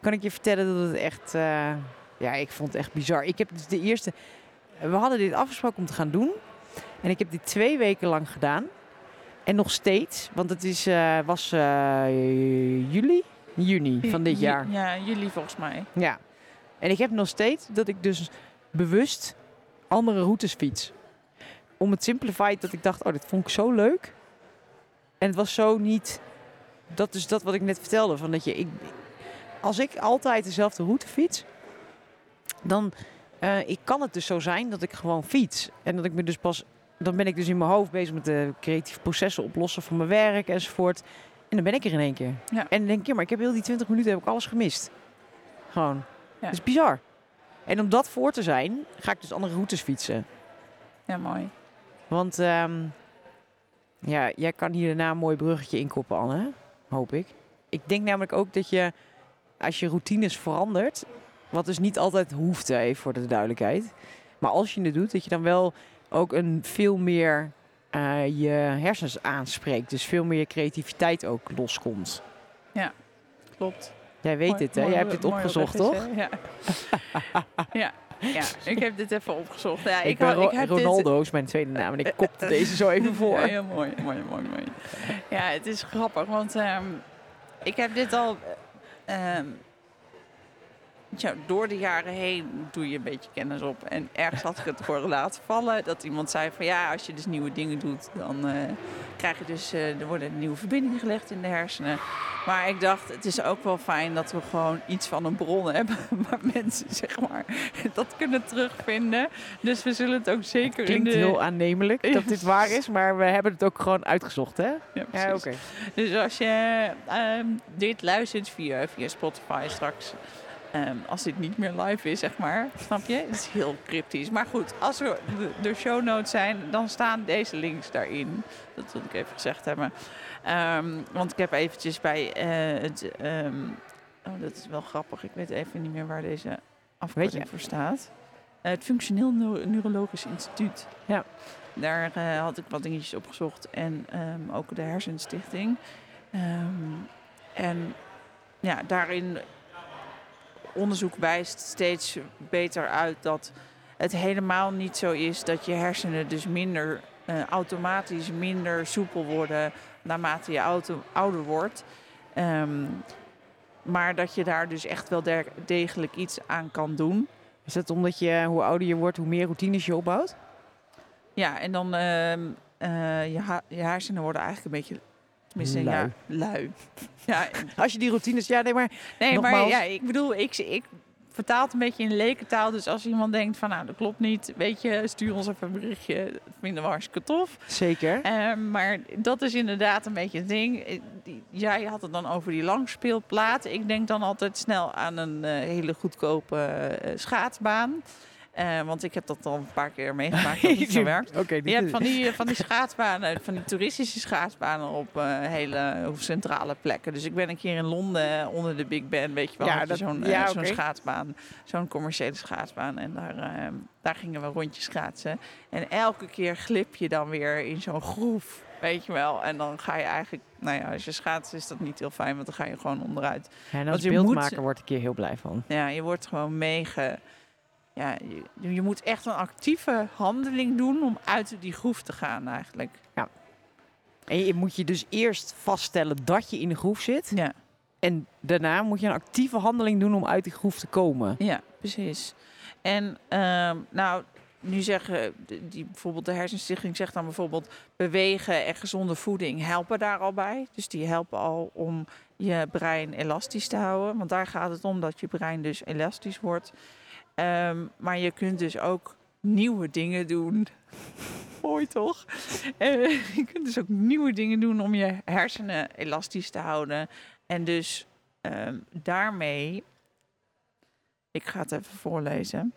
kan ik je vertellen dat het echt... eh, ja, ik vond het echt bizar. Ik heb dus de eerste... We hadden dit afgesproken om te gaan doen. En ik heb dit twee weken lang gedaan. En nog steeds, want het is, eh, was juli? Juni van dit jaar. Ja, jullie volgens mij. Ja. En ik heb nog steeds dat ik dus bewust andere routes fiets. Om het simpele feit dat ik dacht, oh, dit vond ik zo leuk. En het was zo niet... Dat is dat wat ik net vertelde. Van dat je, ik, als ik altijd dezelfde route fiets, dan eh, ik kan het dus zo zijn dat ik gewoon fiets. En dat ik me dus pas... Dan ben ik dus in mijn hoofd bezig met de creatieve processen oplossen van mijn werk enzovoort. En dan ben ik er in één keer. Ja. En dan denk ik, ja, maar ik heb heel die 20 minuten heb ik alles gemist. Gewoon. Ja. Dat is bizar. En om dat voor te zijn, ga ik dus andere routes fietsen. Ja, mooi. Want ehm, ja, jij kan hier daarna een mooi bruggetje inkoppen, Anne. Hoop ik. Ik denk namelijk ook dat je, als je routines verandert, wat dus niet altijd hoeft, even voor de duidelijkheid. Maar als je het doet, dat je dan wel ook een veel meer eh, je hersens aanspreekt. Dus veel meer creativiteit ook loskomt. Klopt. Jij weet Mooi- dit, hè? mooi- Jij hebt dit opgezocht, toch? Ja. ja. Ja, ik heb dit even opgezocht. Ja, Ik, ik, ben ik heb dit- Ronaldo is mijn tweede naam en ik kopte deze zo even voor. Ja, heel mooi, mooi, mooi, mooi. Ja, het is grappig, want ehm, ik heb dit al... ehm, door de jaren heen doe je een beetje kennis op. En ergens had ik het voor laten vallen dat iemand zei van... ja, als je dus nieuwe dingen doet, dan eh, krijg je dus... eh, er worden nieuwe verbindingen gelegd in de hersenen. Maar ik dacht, het is ook wel fijn dat we gewoon iets van een bron hebben... waar mensen, zeg maar, dat kunnen terugvinden. Dus we zullen het ook zeker in Klinkt de... heel aannemelijk dat dit waar is, maar we hebben het ook gewoon uitgezocht, hè? Ja, Ja, oké. Dus als je ehm, dit luistert via, via Spotify straks, ehm, als dit niet meer live is, zeg maar, snap je? Het is heel cryptisch. Maar goed, als er de, de show notes zijn, dan staan deze links daarin. Dat wil ik even gezegd hebben. Ehm, want ik heb eventjes bij eh, het... ehm, oh, dat is wel grappig. Ik weet even niet meer waar deze afkorting voor staat. Eh, het Functioneel Neu- Neurologisch Instituut. Ja. Daar eh, had ik wat dingetjes opgezocht. En ook de Hersenstichting. Ehm, en ja, daarin onderzoek wijst steeds beter uit dat het helemaal niet zo is dat je hersenen dus minder eh, automatisch minder soepel worden naarmate je auto, ouder wordt. Ehm, maar dat je daar dus echt wel degelijk iets aan kan doen. Is dat omdat je, hoe ouder je wordt, hoe meer routines je opbouwt? Ja, en dan ehm eh, je, je hersenen worden eigenlijk een beetje, tenminste, Lui. ja, lui. ja, Als je die routines, ja, nee, maar nee, maar ja, ik bedoel, ik, ik vertaal het een beetje in lekentaal. Dus als iemand denkt van, nou, dat klopt niet, weet je, stuur ons even een berichtje. Dat vinden we hartstikke tof. zeker. Ehm, maar dat is inderdaad een beetje het ding. Eh, Jij had het dan over die langspeelplaat. Ik denk dan altijd snel aan een eh, hele goedkope eh, schaatsbaan. Eh, want ik heb dat al een paar keer meegemaakt dat het zo werkt. Je hebt van die, van die schaatsbanen, van die toeristische schaatsbanen op eh, hele centrale plekken. Dus ik ben een keer in Londen eh, onder de Big Ben, weet je wel, Ja, dat- zo'n eh, zo'n schaatsbaan, zo'n commerciële schaatsbaan. En daar, eh, daar gingen we rondjes schaatsen. En elke keer glip je dan weer in zo'n groef, weet je wel. En dan ga je eigenlijk, nou ja, als je schaatst is dat niet heel fijn, want dan ga je gewoon onderuit. Ja, en als je beeldmaker moet- word ik hier heel blij van. Ja, je wordt gewoon meege... Ja, je, je moet echt een actieve handeling doen om uit die groef te gaan eigenlijk. En je moet je dus eerst vaststellen dat je in de groef zit. Ja, En daarna moet je een actieve handeling doen om uit die groef te komen. ja precies. En ehm, nou, nu zeggen, die, bijvoorbeeld de hersenstichting zegt dan bijvoorbeeld bewegen en gezonde voeding helpen daar al bij. Dus die helpen al om je brein elastisch te houden. Want daar gaat het om dat je brein dus elastisch wordt. Ehm, maar je kunt dus ook nieuwe dingen doen. Mooi toch? Je kunt dus ook nieuwe dingen doen om je hersenen elastisch te houden. En dus ehm, daarmee. Ik ga het even voorlezen.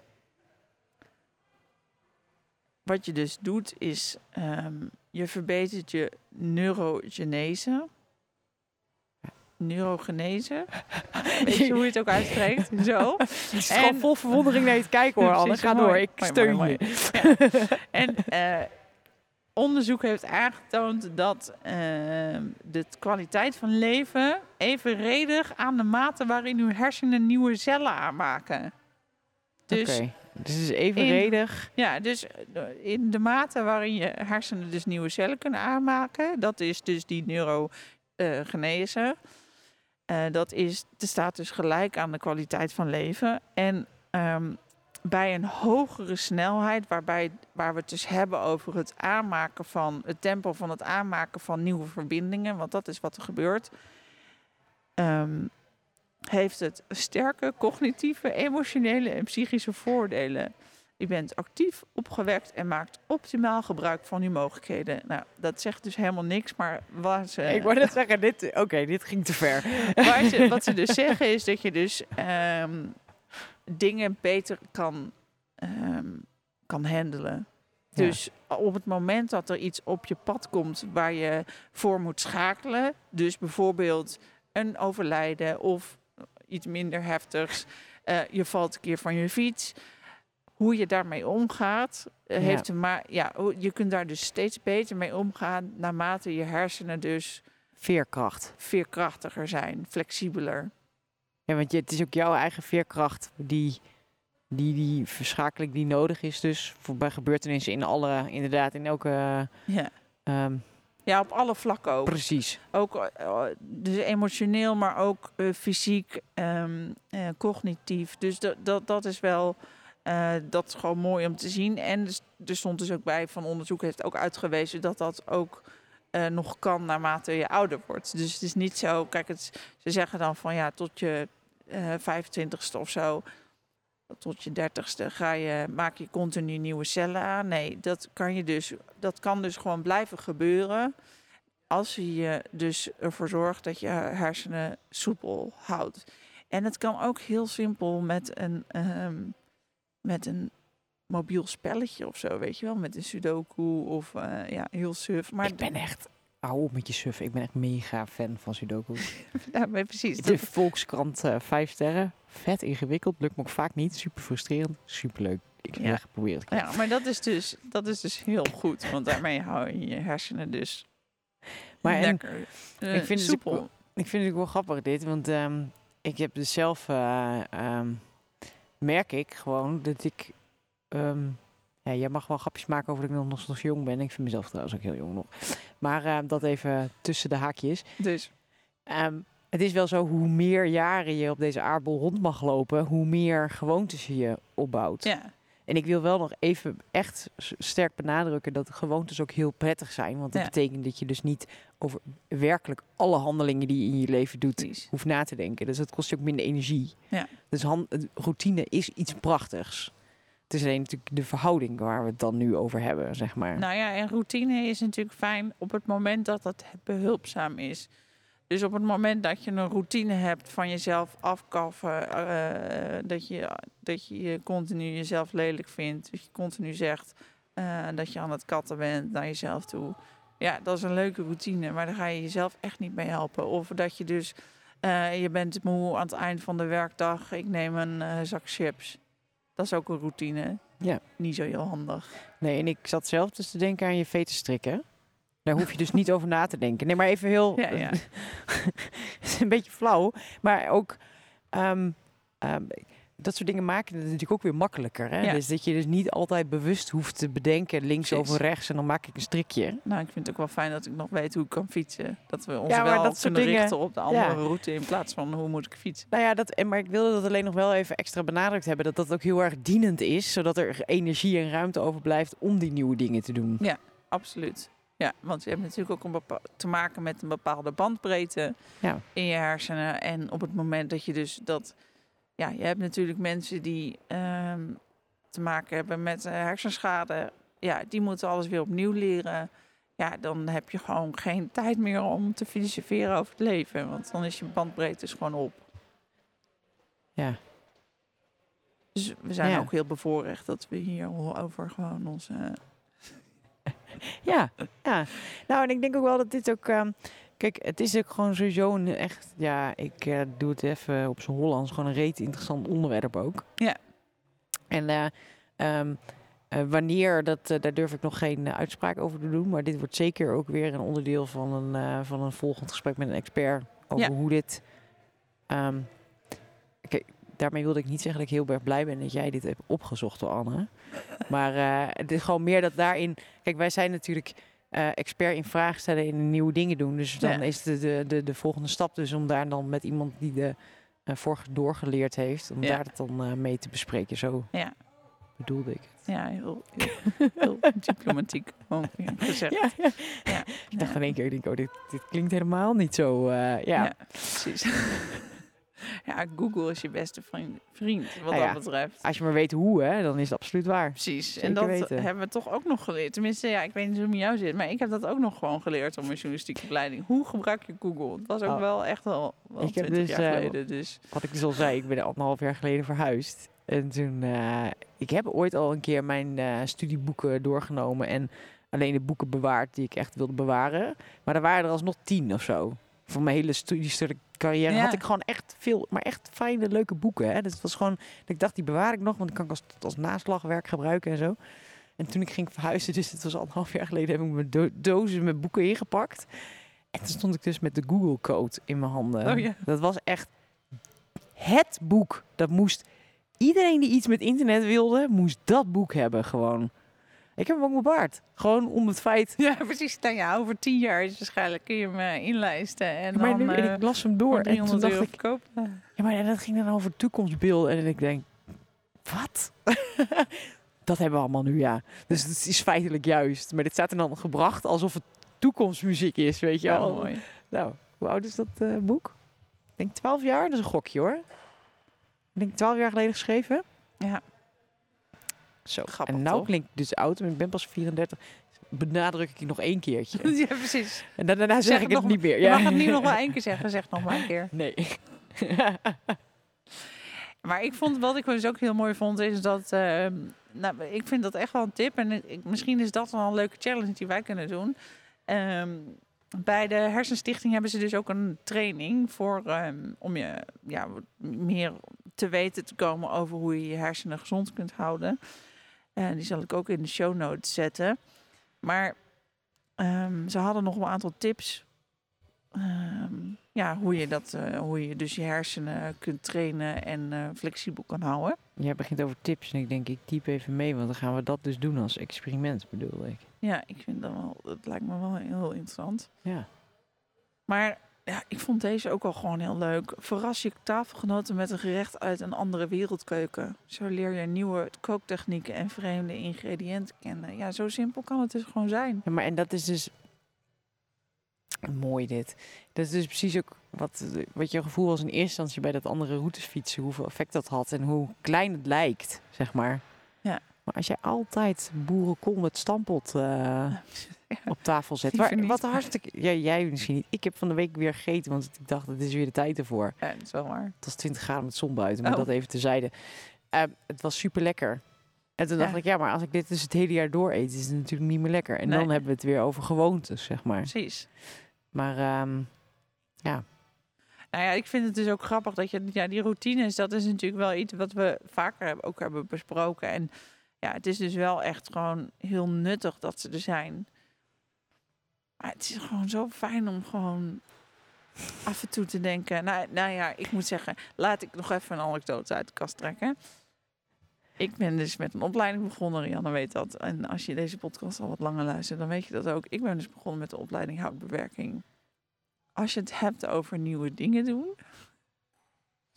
Wat je dus doet is, ehm, je verbetert je neurogenese. Neurogenese. Weet je hoe je het ook uitspreekt? Zo. Het is En- gewoon vol verwondering naar je te kijken hoor, Anne. Ga mooi. door, ik steun mooi, je. En eh, onderzoek heeft aangetoond dat ehm, de kwaliteit van leven evenredig aan de mate waarin uw hersenen nieuwe cellen aanmaken. Dus dus het is evenredig. ja, dus eh, in de mate waarin je hersenen dus nieuwe cellen kunnen aanmaken, dat is dus die neurogenese. Eh dat, is, dat staat dus gelijk aan de kwaliteit van leven. En ehm, bij een hogere snelheid, waarbij, waar we het dus hebben over het aanmaken van het tempo van het aanmaken van nieuwe verbindingen, want dat is wat er gebeurt. ehm, heeft het sterke cognitieve, emotionele en psychische voordelen. U bent actief, opgewekt en maakt optimaal gebruik van uw mogelijkheden. Nou, dat zegt dus helemaal niks, maar waar ze, Ik wou net zeggen, dit, oké, dit ging te ver. waar ze, wat ze dus zeggen is dat je dus ehm, dingen beter kan, ehm, kan handelen. Ja. Dus op het moment dat er iets op je pad komt waar je voor moet schakelen, dus bijvoorbeeld een overlijden of iets minder heftigs, eh, je valt een keer van je fiets, hoe je daarmee omgaat, eh, Ja. heeft je kunt daar dus steeds beter mee omgaan naarmate je hersenen dus Veerkracht. veerkrachtiger zijn, flexibeler. Ja, want je, het is ook jouw eigen veerkracht die, die, die verschakeling die nodig is dus voor bij gebeurtenissen in alle, inderdaad, in elke, Ja. ehm, ja, op alle vlakken ook. precies. Ook eh, dus emotioneel, maar ook eh, fysiek, eh, cognitief. Dus dat, dat, dat is wel eh, dat is gewoon mooi om te zien. En er s- er stond dus ook bij van onderzoek heeft ook uitgewezen dat dat ook eh, nog kan naarmate je ouder wordt. Dus het is niet zo, kijk, het, ze zeggen dan van ja, tot je eh 25ste of zo, tot je 30ste ga je, maak je continu nieuwe cellen aan. Nee, dat kan je dus, dat kan dus gewoon blijven gebeuren als je je dus ervoor zorgt dat je hersenen soepel houdt. En het kan ook heel simpel met een, ehm, met een mobiel spelletje of zo, weet je wel, met een sudoku of eh, ja, heel suf. Maar ik ben echt, hou op met je suf, ik ben echt mega fan van Sudoku. ja, maar precies. De Volkskrant eh vijf sterren, vet ingewikkeld, lukt me ook vaak niet, super frustrerend, super leuk. Ik heb Ja. echt geprobeerd. ja, maar dat is, dus, dat is dus heel goed, want daarmee hou je je hersenen dus Maar en- lekker eh, ik vind het ook soepel. wel- Ik vind het ook wel grappig dit, want ehm, ik heb dus zelf, eh, ehm, merk ik gewoon dat ik, ehm, ja, jij mag wel grapjes maken over dat ik nog, nog jong ben. Ik vind mezelf trouwens ook heel jong nog. Maar eh, dat even tussen de haakjes. Dus Ehm, het is wel zo, hoe meer jaren je op deze aardbol rond mag lopen, hoe meer gewoontes je je opbouwt. ja, En ik wil wel nog even echt sterk benadrukken dat gewoontes ook heel prettig zijn. Want dat Ja. betekent dat je dus niet over werkelijk alle handelingen die je in je leven doet, precies. hoeft na te denken. Dus dat kost je ook minder energie. Ja. Dus routine is iets prachtigs. Het is alleen natuurlijk de verhouding waar we het dan nu over hebben, zeg maar. Nou ja, en routine is natuurlijk fijn op het moment dat het behulpzaam is. Dus op het moment dat je een routine hebt van jezelf afkaffen, eh, dat, je, dat je continu jezelf lelijk vindt, dat je continu zegt eh, dat je aan het katten bent naar jezelf toe. Ja, dat is een leuke routine, maar daar ga je jezelf echt niet mee helpen. Of dat je dus, eh, je bent moe aan het eind van de werkdag, ik neem een zak chips. Dat is ook een routine. Ja. Niet zo heel handig. Nee, en ik zat zelf dus te denken aan je veten strikken. Daar hoef je dus niet over na te denken. Nee, maar even heel... Ja, ja. het is een beetje flauw, maar ook... ehm, ehm, dat soort dingen maken het natuurlijk ook weer makkelijker. Hè? Ja. Dus dat je dus niet altijd bewust hoeft te bedenken links Precies. over rechts en dan maak ik een strikje. Nou, ik vind het ook wel fijn dat ik nog weet hoe ik kan fietsen. Dat we ons Ja, wel dat kunnen dingen- richten op de andere Ja. route in plaats van hoe moet ik fietsen. Nou ja, dat, en, maar ik wilde dat alleen nog wel even extra benadrukt hebben. Dat dat ook heel erg dienend is. Zodat er energie en ruimte overblijft om die nieuwe dingen te doen. Absoluut. Ja, want je hebt natuurlijk ook een te maken met een bepaalde bandbreedte Ja. in je hersenen. En op het moment dat je dus dat... Ja, je hebt natuurlijk mensen die ehm, te maken hebben met eh, hersenschade. Ja, die moeten alles weer opnieuw leren. Ja, dan heb je gewoon geen tijd meer om te filosoferen over het leven. Want dan is je bandbreedte dus gewoon op. Ja. Dus we zijn Ja. ook heel bevoorrecht dat we hier over gewoon onze... Ja, ja. Nou, en ik denk ook wel dat dit ook. ehm, kijk, het is ook gewoon sowieso een echt. Ja, ik eh, doe het even op zijn Hollands. Gewoon een reet interessant onderwerp ook. Ja. En eh, ehm, eh, wanneer, dat, daar durf ik nog geen uitspraak over te doen. Maar dit wordt zeker ook weer een onderdeel van een, van een volgend gesprek met een expert. Over Ja. hoe dit. ehm, daarmee wilde ik niet zeggen dat ik heel erg blij ben dat jij dit hebt opgezocht, Anne. Maar eh, het is gewoon meer dat daarin. Kijk, wij zijn natuurlijk eh, expert in vragen stellen en nieuwe dingen doen. Dus dan Ja. is de, de, de, de volgende stap dus om daar dan met iemand die de eh vorige doorgeleerd heeft, om Ja. daar het dan mee te bespreken. Zo Ja. bedoelde ik het. Ja, heel, heel, heel diplomatiek gezegd. Ja, ja. Ja. Ik dacht in één keer, ik denk, oh, dit, dit klinkt helemaal niet zo. Ja, precies. ja, Google is je beste vriend, vriend wat Nou ja. dat betreft. Als je maar weet hoe, hè, dan is het absoluut waar. Precies. Zeker en dat weten. hebben we toch ook nog geleerd. Tenminste, ja, ik weet niet hoe het met jou zit, maar ik heb dat ook nog gewoon geleerd op mijn journalistieke opleiding. Hoe gebruik je Google? Het was ook Oh. wel echt wel, wel Ik heb 20 dus, jaar eh, geleden. Dus Wat ik dus al zei, ik ben anderhalf jaar geleden verhuisd. En toen, eh, ik heb ooit al een keer mijn eh, studieboeken doorgenomen en alleen de boeken bewaard die ik echt wilde bewaren. Maar er waren er alsnog tien of zo. Voor mijn hele studiecarrière Ja. had ik gewoon echt veel, maar echt fijne, leuke boeken. Hè. Dus het was gewoon, ik dacht, die bewaar ik nog, want die kan ik als, als naslagwerk gebruiken en zo. En toen ik ging verhuizen, dus het was anderhalf jaar geleden, heb ik mijn do- dozen met boeken ingepakt. En toen stond ik dus met de Google Code in mijn handen. Oh ja. Dat was echt het boek. Dat moest iedereen die iets met internet wilde, moest dat boek hebben gewoon. Ik heb hem ook bewaard. Gewoon om het feit. ja, precies. Nou ja, over tien jaar is waarschijnlijk kun je hem eh, inlijsten en maar dan nu, en eh, ik las hem door en toen 300 dacht ik, ja, maar dat ging dan over toekomstbeelden en ik denk, wat? dat hebben we allemaal nu, ja. Dus het is feitelijk juist. Maar dit staat er dan gebracht alsof het toekomstmuziek is, weet je Ja, wel. mooi. Nou, hoe oud is dat eh, boek? Ik denk 12 jaar, dat is een gokje hoor. Ik denk 12 jaar geleden geschreven. Ja. Zo, Grappig, en nou toch? klinkt dus oud, maar ik ben pas 34. Benadruk ik nog één keertje. ja, precies. en dan, daarna zeg, Zeg ik het niet meer. Je mag het nu nog wel één keer zeggen. Zeg nog maar een keer. Nee. Maar ik vond, wat ik dus ook heel mooi vond, is dat... ehm, nou, ik vind dat echt wel een tip. En ik, misschien is dat wel een leuke challenge die wij kunnen doen. Ehm, bij de Hersenstichting hebben ze dus ook een training voor... ehm, om je ja, meer te weten te komen over hoe je je hersenen gezond kunt houden. En die zal ik ook in de show notes zetten. Maar ehm, ze hadden nog een aantal tips Ehm, ja, hoe je dat, eh, hoe je dus je hersenen kunt trainen en eh, flexibel kan houden. Jij begint over tips en ik denk, ik typ even mee, want dan gaan we dat dus doen als experiment, bedoel ik. Ja, ik vind dat wel, dat lijkt me wel heel interessant. Ja. Maar ja, ik vond deze ook al gewoon heel leuk. Verras je tafelgenoten met een gerecht uit een andere wereldkeuken. Zo leer je nieuwe kooktechnieken en vreemde ingrediënten kennen. Ja, zo simpel kan het dus gewoon zijn. Ja, maar en dat is dus mooi dit. Dat is dus precies ook wat, wat je gevoel was in eerste instantie bij dat andere routes fietsen, hoeveel effect dat had en hoe klein het lijkt, zeg maar. Ja. Maar als jij altijd boerenkool met stampot eh, op tafel zet, waar, wat hartstikke, ja, jij misschien niet. Ik heb van de week weer gegeten, want ik dacht het is weer de tijd ervoor. Ja, dat is wel waar. Het was 20 graden met zon buiten, maar Oh. dat even tezijde. Uh, het was super lekker. En toen Ja. dacht ik, ja, maar als ik dit dus het hele jaar door eet, is het natuurlijk niet meer lekker. En Nee. dan hebben we het weer over gewoontes, zeg maar. Precies. Maar ehm, ja, Nou ja, ik vind het dus ook grappig dat je ja, die routines, dat is natuurlijk wel iets wat we vaker hebben, ook hebben besproken. En ja, het is dus wel echt gewoon heel nuttig dat ze er zijn. Maar het is gewoon zo fijn om gewoon af en toe te denken. Nou, nou ja, ik moet zeggen, laat ik nog even een anekdote uit de kast trekken. Ik ben dus met een opleiding begonnen, Rianne weet dat. En als je deze podcast al wat langer luistert, dan weet je dat ook. Ik ben dus begonnen met de opleiding houtbewerking. Als je het hebt over nieuwe dingen doen.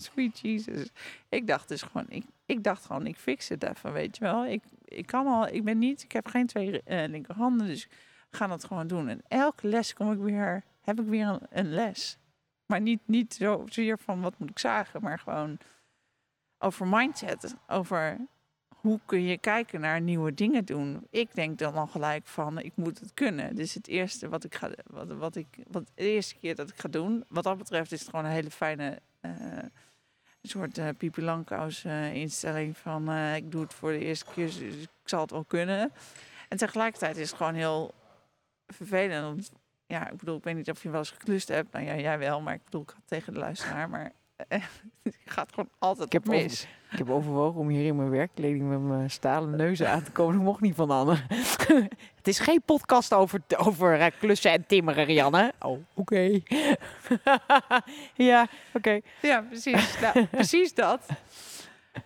Sweet Jesus. Ik dacht dus gewoon, ik, ik dacht gewoon, ik fix het even, weet je wel. Ik, ik kan al, ik ben niet, ik heb geen twee eh, linkerhanden, dus ik ga dat gewoon doen. En elke les kom ik weer, heb ik weer een, les. Maar niet, niet zo zozeer van wat moet ik zagen, maar gewoon over mindset. Over hoe kun je kijken naar nieuwe dingen doen. Ik denk dan al gelijk van, ik moet het kunnen. Dus het eerste wat ik ga, wat, wat ik, wat de eerste keer dat ik ga doen, wat dat betreft is het gewoon een hele fijne, eh, een soort uh, Pipi eh, instelling van, eh, ik doe het voor de eerste keer, dus ik zal het wel kunnen. En tegelijkertijd is het gewoon heel vervelend. Ja, ik bedoel, ik weet niet of je wel eens geklust hebt. Nou ja, jij wel, maar ik bedoel, ik het tegen de luisteraar. Maar gaat gewoon altijd Ik heb mis. Ik heb overwogen om hier in mijn werkkleding met mijn stalen neuzen aan te komen. Dat mocht niet van Anne. het is geen podcast over, over eh, klussen en timmeren, Rianne. Oh, oké. ja, oké. Ja, precies. Nou, precies dat.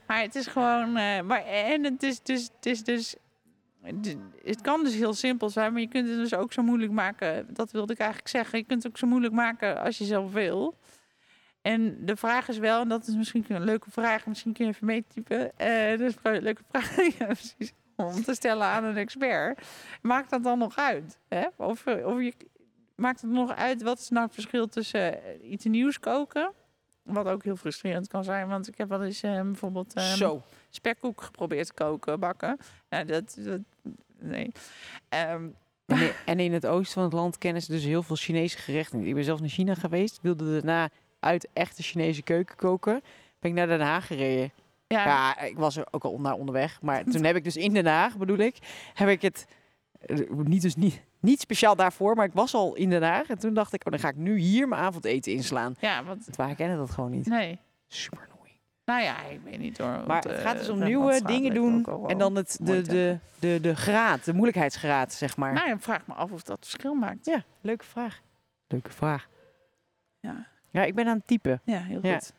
Maar het is gewoon. eh, maar, en het is dus. Het, is dus het kan dus heel simpel zijn, maar je kunt het dus ook zo moeilijk maken. Dat wilde ik eigenlijk zeggen. Je kunt het ook zo moeilijk maken als je zelf wil. En de vraag is wel, en dat is misschien een leuke vraag, misschien kun je even meetypen. Eh dat is een leuke vraag ja, precies, om te stellen aan een expert. Maakt dat dan nog uit? Hè? Of, of je, maakt het nog uit, wat is nou het verschil tussen eh, iets nieuws koken? Wat ook heel frustrerend kan zijn, want ik heb wel eens eh, bijvoorbeeld ehm, Zo. spekkoek geprobeerd te koken, bakken. Ja, dat, dat nee. Ehm, En in, en in het oosten van het land kennen ze dus heel veel Chinese gerechten. Ik ben zelf naar China geweest. Wilde daarna uit echte Chinese keuken koken. Ben ik naar Den Haag gereden. ja, Ja, ik was er ook al naar onderweg. Maar toen heb ik dus in Den Haag, bedoel ik, heb ik het eh, niet, dus niet, niet speciaal daarvoor, maar ik was al in Den Haag. En toen dacht ik, oh, dan ga ik nu hier mijn avondeten inslaan. ja, want Het waren kennen dat gewoon niet. nee. Super annoying. Nou ja, ik weet niet hoor. Maar het eh, gaat dus om Rembrandtstraat nieuwe dingen doen. En dan het, de, de, de, de graad, de moeilijkheidsgraad, zeg maar. Nou, ik vraag me af of dat verschil maakt. Ja, leuke vraag. Leuke vraag. Ja, Ja, ik ben aan het typen. ja heel Ja. goed.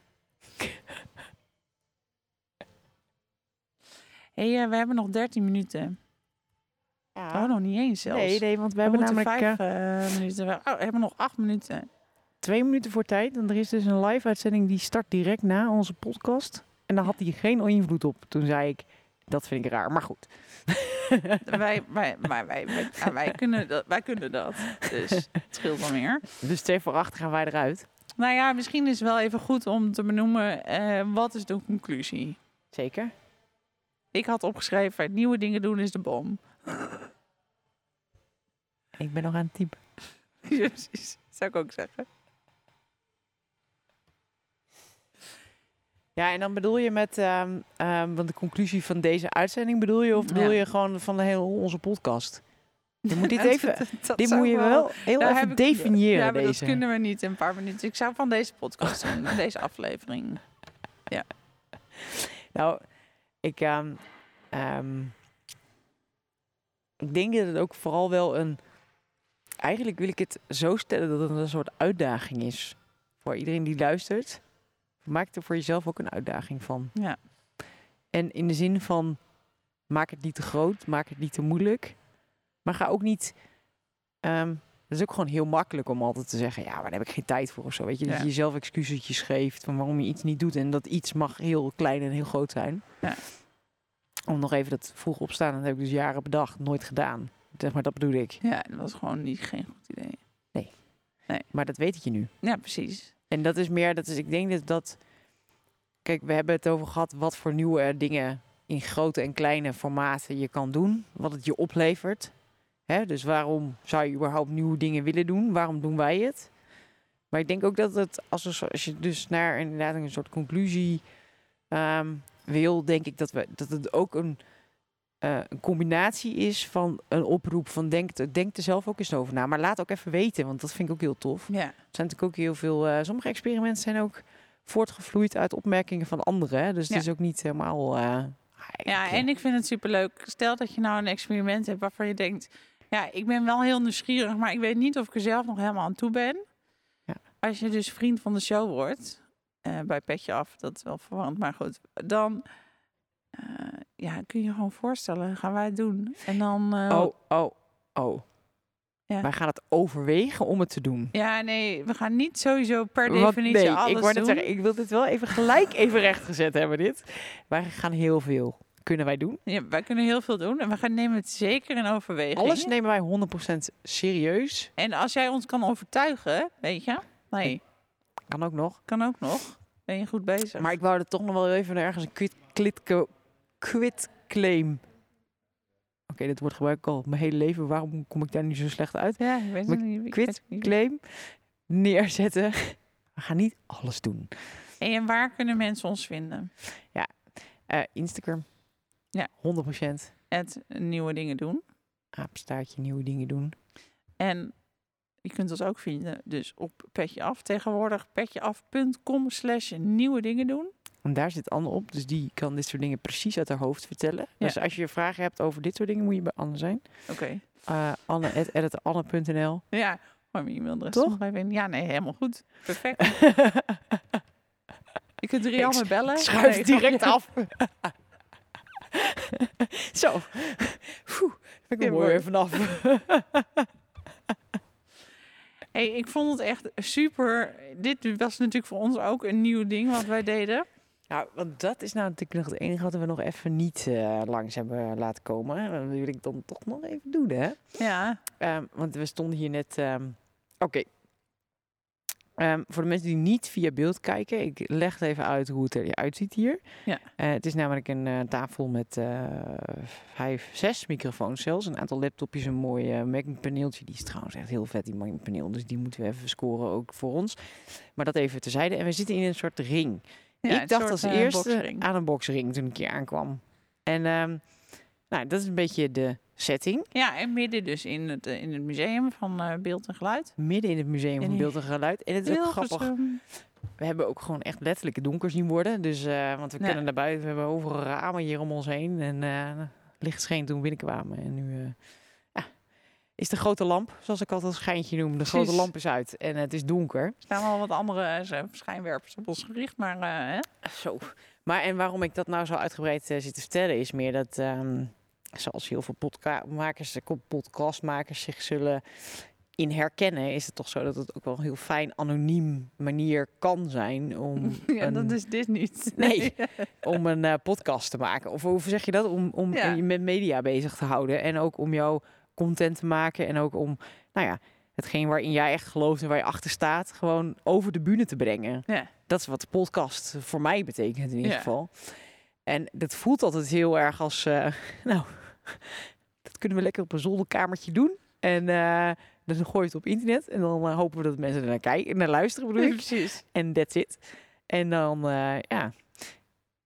hey, eh, we hebben nog 13 minuten. Oh, nog niet eens zelfs. nee, nee, want we, we hebben namelijk vijf eh, eh, minuten. Oh, we hebben nog acht minuten. twee minuten voor tijd. En er is dus een live uitzending die start direct na onze podcast. En daar had hij geen invloed op. Toen zei ik, dat vind ik raar, maar goed. wij, wij, maar wij, wij, ja, wij, kunnen dat, wij kunnen dat. Dus het scheelt wel meer. Dus twee voor acht gaan wij eruit. Nou ja, misschien is het wel even goed om te benoemen. eh, wat is de conclusie? Zeker. Ik had opgeschreven, nieuwe dingen doen is de bom. Ik ben nog aan het typen. Precies, zou ik ook zeggen. Ja, en dan bedoel je met ehm, ehm, want de conclusie van deze uitzending bedoel je? Of bedoel Ja. je gewoon van de hele onze podcast? Je moet dit even, dat- dat dit moet je wel heel even heb ik- definiëren Ja, deze. dat kunnen we niet in een paar minuten. Ik zou van deze podcast doen, deze aflevering. Nou, ik, ehm, ehm, ik denk dat het ook vooral wel een. Eigenlijk wil ik het zo stellen dat het een soort uitdaging is voor iedereen die luistert. Maak er voor jezelf ook een uitdaging van. Ja, En in de zin van, maak het niet te groot, maak het niet te moeilijk. Maar ga ook niet... ehm, het is ook gewoon heel makkelijk om altijd te zeggen... ja, maar daar heb ik geen tijd voor of zo. Weet je, dat je jezelf excusetjes geeft van waarom je iets niet doet. En dat iets mag heel klein en heel groot zijn. Ja. Om nog even dat vroeg opstaan, dat heb ik dus jaren bedacht, nooit gedaan. Zeg maar, dat bedoel ik. ja dat was gewoon niet, geen goed idee. Maar dat weet je nu. Ja, precies. En dat is meer, dat is, ik denk dat dat. Kijk, we hebben het over gehad wat voor nieuwe dingen in grote en kleine formaten je kan doen. Wat het je oplevert. Hè? Dus waarom zou je überhaupt nieuwe dingen willen doen? Waarom doen wij het? Maar ik denk ook dat het, als, er, als je dus naar inderdaad een soort conclusie ehm, wil, denk ik dat, we, dat het ook een, eh, een combinatie is van een oproep van denk, denk er zelf ook eens over na. Maar laat ook even weten, want dat vind ik ook heel tof. Ja, Er zijn natuurlijk ook heel veel. eh, sommige experimenten zijn ook voortgevloeid uit opmerkingen van anderen. Hè? Dus Ja. het is ook niet helemaal. eh, ja, en ik vind het superleuk. Stel dat je nou een experiment hebt waarvan je denkt... Ja, ik ben wel heel nieuwsgierig, maar ik weet niet of ik er zelf nog helemaal aan toe ben. Ja. als je dus vriend van de show wordt, eh, bij Petje Af, dat is wel verwarrend, maar goed, dan eh, ja, kun je gewoon voorstellen, gaan wij het doen. En dan... eh, Oh, oh, oh. Ja. Wij gaan het overwegen om het te doen. Ja, nee, we gaan niet sowieso per Want definitie nee, alles ik net doen. zeggen, ik wil dit wel even gelijk even rechtgezet hebben, dit. Wij gaan heel veel. Kunnen wij doen? Ja, wij kunnen heel veel doen en we gaan nemen het zeker in overweging. Alles nemen wij 100% serieus. En als jij ons kan overtuigen, weet je, nee, Kan ook nog. kan ook nog. Ben je goed bezig. Maar ik wou er toch nog wel even ergens een quit, quit, quit claim. Oké, dit wordt gebruikt al mijn hele leven. Waarom kom ik daar nu zo slecht uit? ja, ik weet het niet. quit. Claim neerzetten. We gaan niet alles doen. En waar kunnen mensen ons vinden? Eh, Instagram. Ja. 100%. Het nieuwe dingen doen. Apenstaartje, nieuwe dingen doen. En je kunt ons ook vinden dus op Petje Af. Tegenwoordig petjeaf.com slash nieuwe dingen doen. En daar zit Anne op, dus die kan dit soort dingen precies uit haar hoofd vertellen. Ja. Dus als je vragen hebt over dit soort dingen, moet je bij Anne zijn. Oké. Uh, Anne.editanne.nl Ja, maar mijn e-mailadres Toch? Ja, nee, helemaal goed. Perfect. Je kunt Rianne bellen. Schuif Nee, direct af. Zo. Oeh, ik er mooi mooi. weer vanaf. Hey, ik vond het echt super. Dit was natuurlijk voor ons ook een nieuw ding wat wij deden. Nou, want dat is nou natuurlijk nog het enige wat we nog even niet eh, langs hebben laten komen. Dat wil ik dan toch nog even doen, hè? Ja, Ehm, want we stonden hier net. ehm, Oké. Ehm, voor de mensen die niet via beeld kijken, ik leg het even uit hoe het eruit ziet hier. Ja. Eh, het is namelijk een eh, tafel met eh, vijf, zes microfoons zelfs. Een aantal laptopjes, een mooi Mac-paneeltje. Die is trouwens echt heel vet, die Mac-paneel. Dus die moeten we even scoren ook voor ons. Maar dat even terzijde. En we zitten in een soort ring. ja ik dacht als eerste aan een boxring toen ik hier aankwam. En ehm, nou, dat is een beetje de setting. Ja, en midden dus in het, eh, in het museum van eh, Beeld en Geluid. Midden in het museum van Beeld en Geluid. En het is ook grappig. We hebben ook gewoon echt letterlijk het donker zien worden. Dus, eh, want we Ja. kunnen naar buiten. We hebben overal ramen hier om ons heen. En eh licht scheen toen we binnenkwamen. En nu ja, is de grote lamp, zoals ik altijd een schijntje noem. De grote lamp is uit en het is donker. Er staan wel wat andere schijnwerpers op ons gericht, maar hè? Zo. Maar en waarom ik dat nou zo uitgebreid zit te vertellen is meer dat, ehm, zoals heel veel podcastmakers, podcastmakers zich zullen in herkennen, is het toch zo dat het ook wel een heel fijn anoniem manier kan zijn om, ja, een, dat is dit niet. Nee. om een eh, podcast te maken. Of hoe zeg je dat? Om, om Ja. je met media bezig te houden en ook om jouw content te maken en ook om, nou ja, hetgeen waarin jij echt gelooft en waar je achter staat, gewoon over de bühne te brengen. Ja. Dat is wat de podcast voor mij betekent in ieder Ja. geval. En dat voelt altijd heel erg als, eh, nou, dat kunnen we lekker op een zolderkamertje doen. En eh, dan gooi je het op internet en dan eh, hopen we dat mensen er naar kijken, naar luisteren bedoel ik. Precies. En that's it. En dan, ja,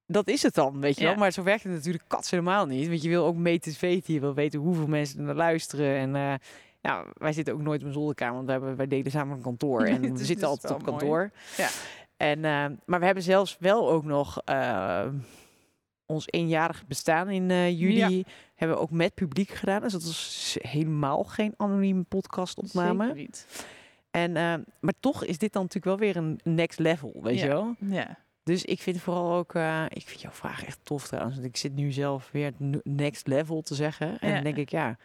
dat is het dan, weet je Ja. wel. Maar zo werkt het natuurlijk kats helemaal niet. Want je wil ook mee te weten, je wil weten hoeveel mensen er naar luisteren. En eh, ja, wij zitten ook nooit op een zolderkamer, want we hebben, wij delen samen een kantoor. En we zitten altijd op mooi. kantoor. Ja. En, maar we hebben zelfs wel ook nog ons eenjarig bestaan in eh, juli. Hebben we ook met publiek gedaan. Dus dat was helemaal geen anonieme podcastopname. Zeker niet. En, eh, maar toch is dit dan natuurlijk wel weer een next level, weet Ja. je wel? Ja. Dus ik vind vooral ook, eh, ik vind jouw vraag echt tof trouwens. Want ik zit nu zelf weer next level te zeggen. En Ja. dan denk ik, ja,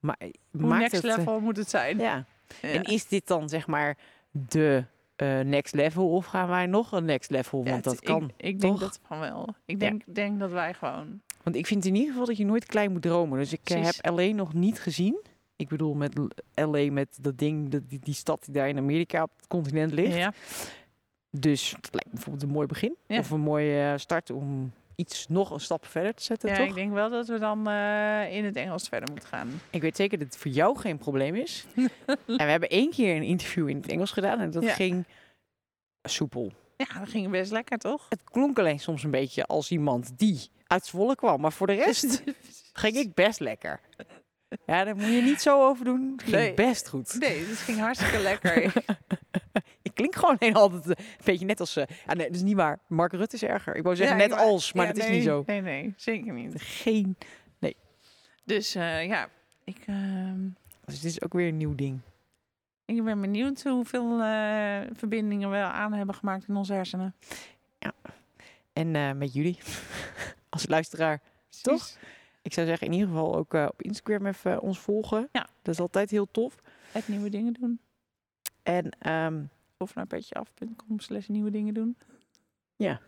maar Hoe maakt next het, level moet het zijn? Ja. En is dit dan zeg maar de eh, next level of gaan wij nog een next level? Ja, Want het- dat kan. Ik, ik denk toch? dat van wel. Ik Ja. denk, denk dat wij gewoon... Want ik vind in ieder geval dat je nooit klein moet dromen. Dus ik eh, Precies. heb LA nog niet gezien. Ik bedoel met LA, met dat ding, dat- die, die stad die daar in Amerika op het continent ligt. Ja. Dus dat lijkt me bijvoorbeeld een mooi begin. Of een mooie eh, start om iets nog een stap verder te zetten, ja, toch? ik denk wel dat we dan eh, in het Engels verder moeten gaan. Ik weet zeker dat het voor jou geen probleem is. en we hebben één keer een interview in het Engels gedaan en dat Ja. ging soepel. Ja, dat ging best lekker, toch? Het klonk alleen soms een beetje als iemand die uit Zwolle kwam. Maar voor de rest ging ik best lekker. Ja, daar moet je niet zo over doen. Het ging Nee. best goed. Nee, het ging hartstikke lekker. Ik klink gewoon heel altijd eh, een beetje net als... ja, nee, dat is niet waar. Mark Rutte is erger. Ik wou zeggen Ja, net maar- als, maar Ja, dat is nee, niet zo. Nee, nee, zeker niet. Geen... Dus eh, ja, ik... ehm, Dus dit is ook weer een nieuw ding. Ik ben benieuwd hoeveel verbindingen we aan hebben gemaakt in onze hersenen. En eh, met jullie als luisteraar. Toch? Ik zou zeggen in ieder geval ook eh, op Instagram even ons volgen. Ja. Dat is altijd heel tof. Het nieuwe dingen doen. En ehm, Of naar petjeaf.com slash nieuwe dingen doen. Ja.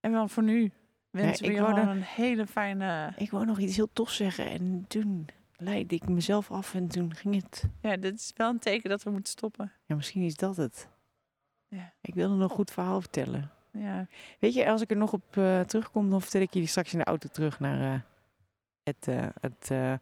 En wel voor nu wensen ik we je gewoon een hele fijne... ik wou nog iets heel tofs zeggen. En toen leidde ik mezelf af en toen ging het. Ja, dit is wel een teken dat we moeten stoppen. Ja, misschien is dat het. Ja. Ik wilde nog een goed verhaal vertellen. Ja, Weet je, als ik er nog op eh, terugkom, dan vertel ik jullie straks in de auto terug naar eh, het, eh, het eh,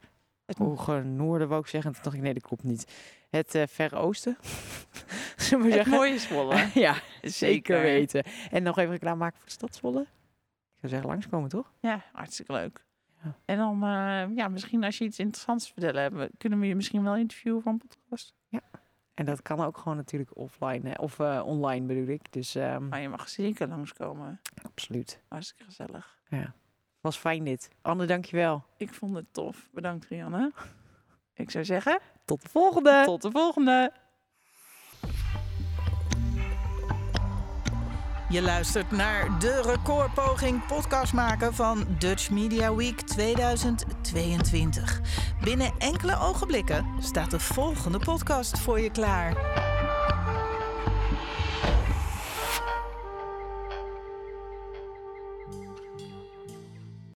het hoge noorden, wou ik zeggen. En toen dacht ik, nee, dat klopt niet. Het eh, verre oosten. Zullen we Het zeggen? mooie Zwolle. ja, zeker weten. En nog even reclame maken voor de stad Zwolle. Ik zou zeggen, langskomen toch? Ja, hartstikke leuk. Ja. En dan, ja, misschien als je iets interessants te vertellen hebt, kunnen we je misschien wel interviewen voor een podcast. En dat kan ook gewoon natuurlijk offline, hè, of online bedoel ik. Dus ehm, Maar je mag zeker langskomen. absoluut. Hartstikke gezellig. Ja. Was fijn dit. Anne, dankjewel. Ik vond het tof. Bedankt, Rianne. Ik zou zeggen, Tot de volgende. tot de volgende. Je luistert naar de recordpoging podcast maken van Dutch Media Week 2022. Binnen enkele ogenblikken staat de volgende podcast voor je klaar.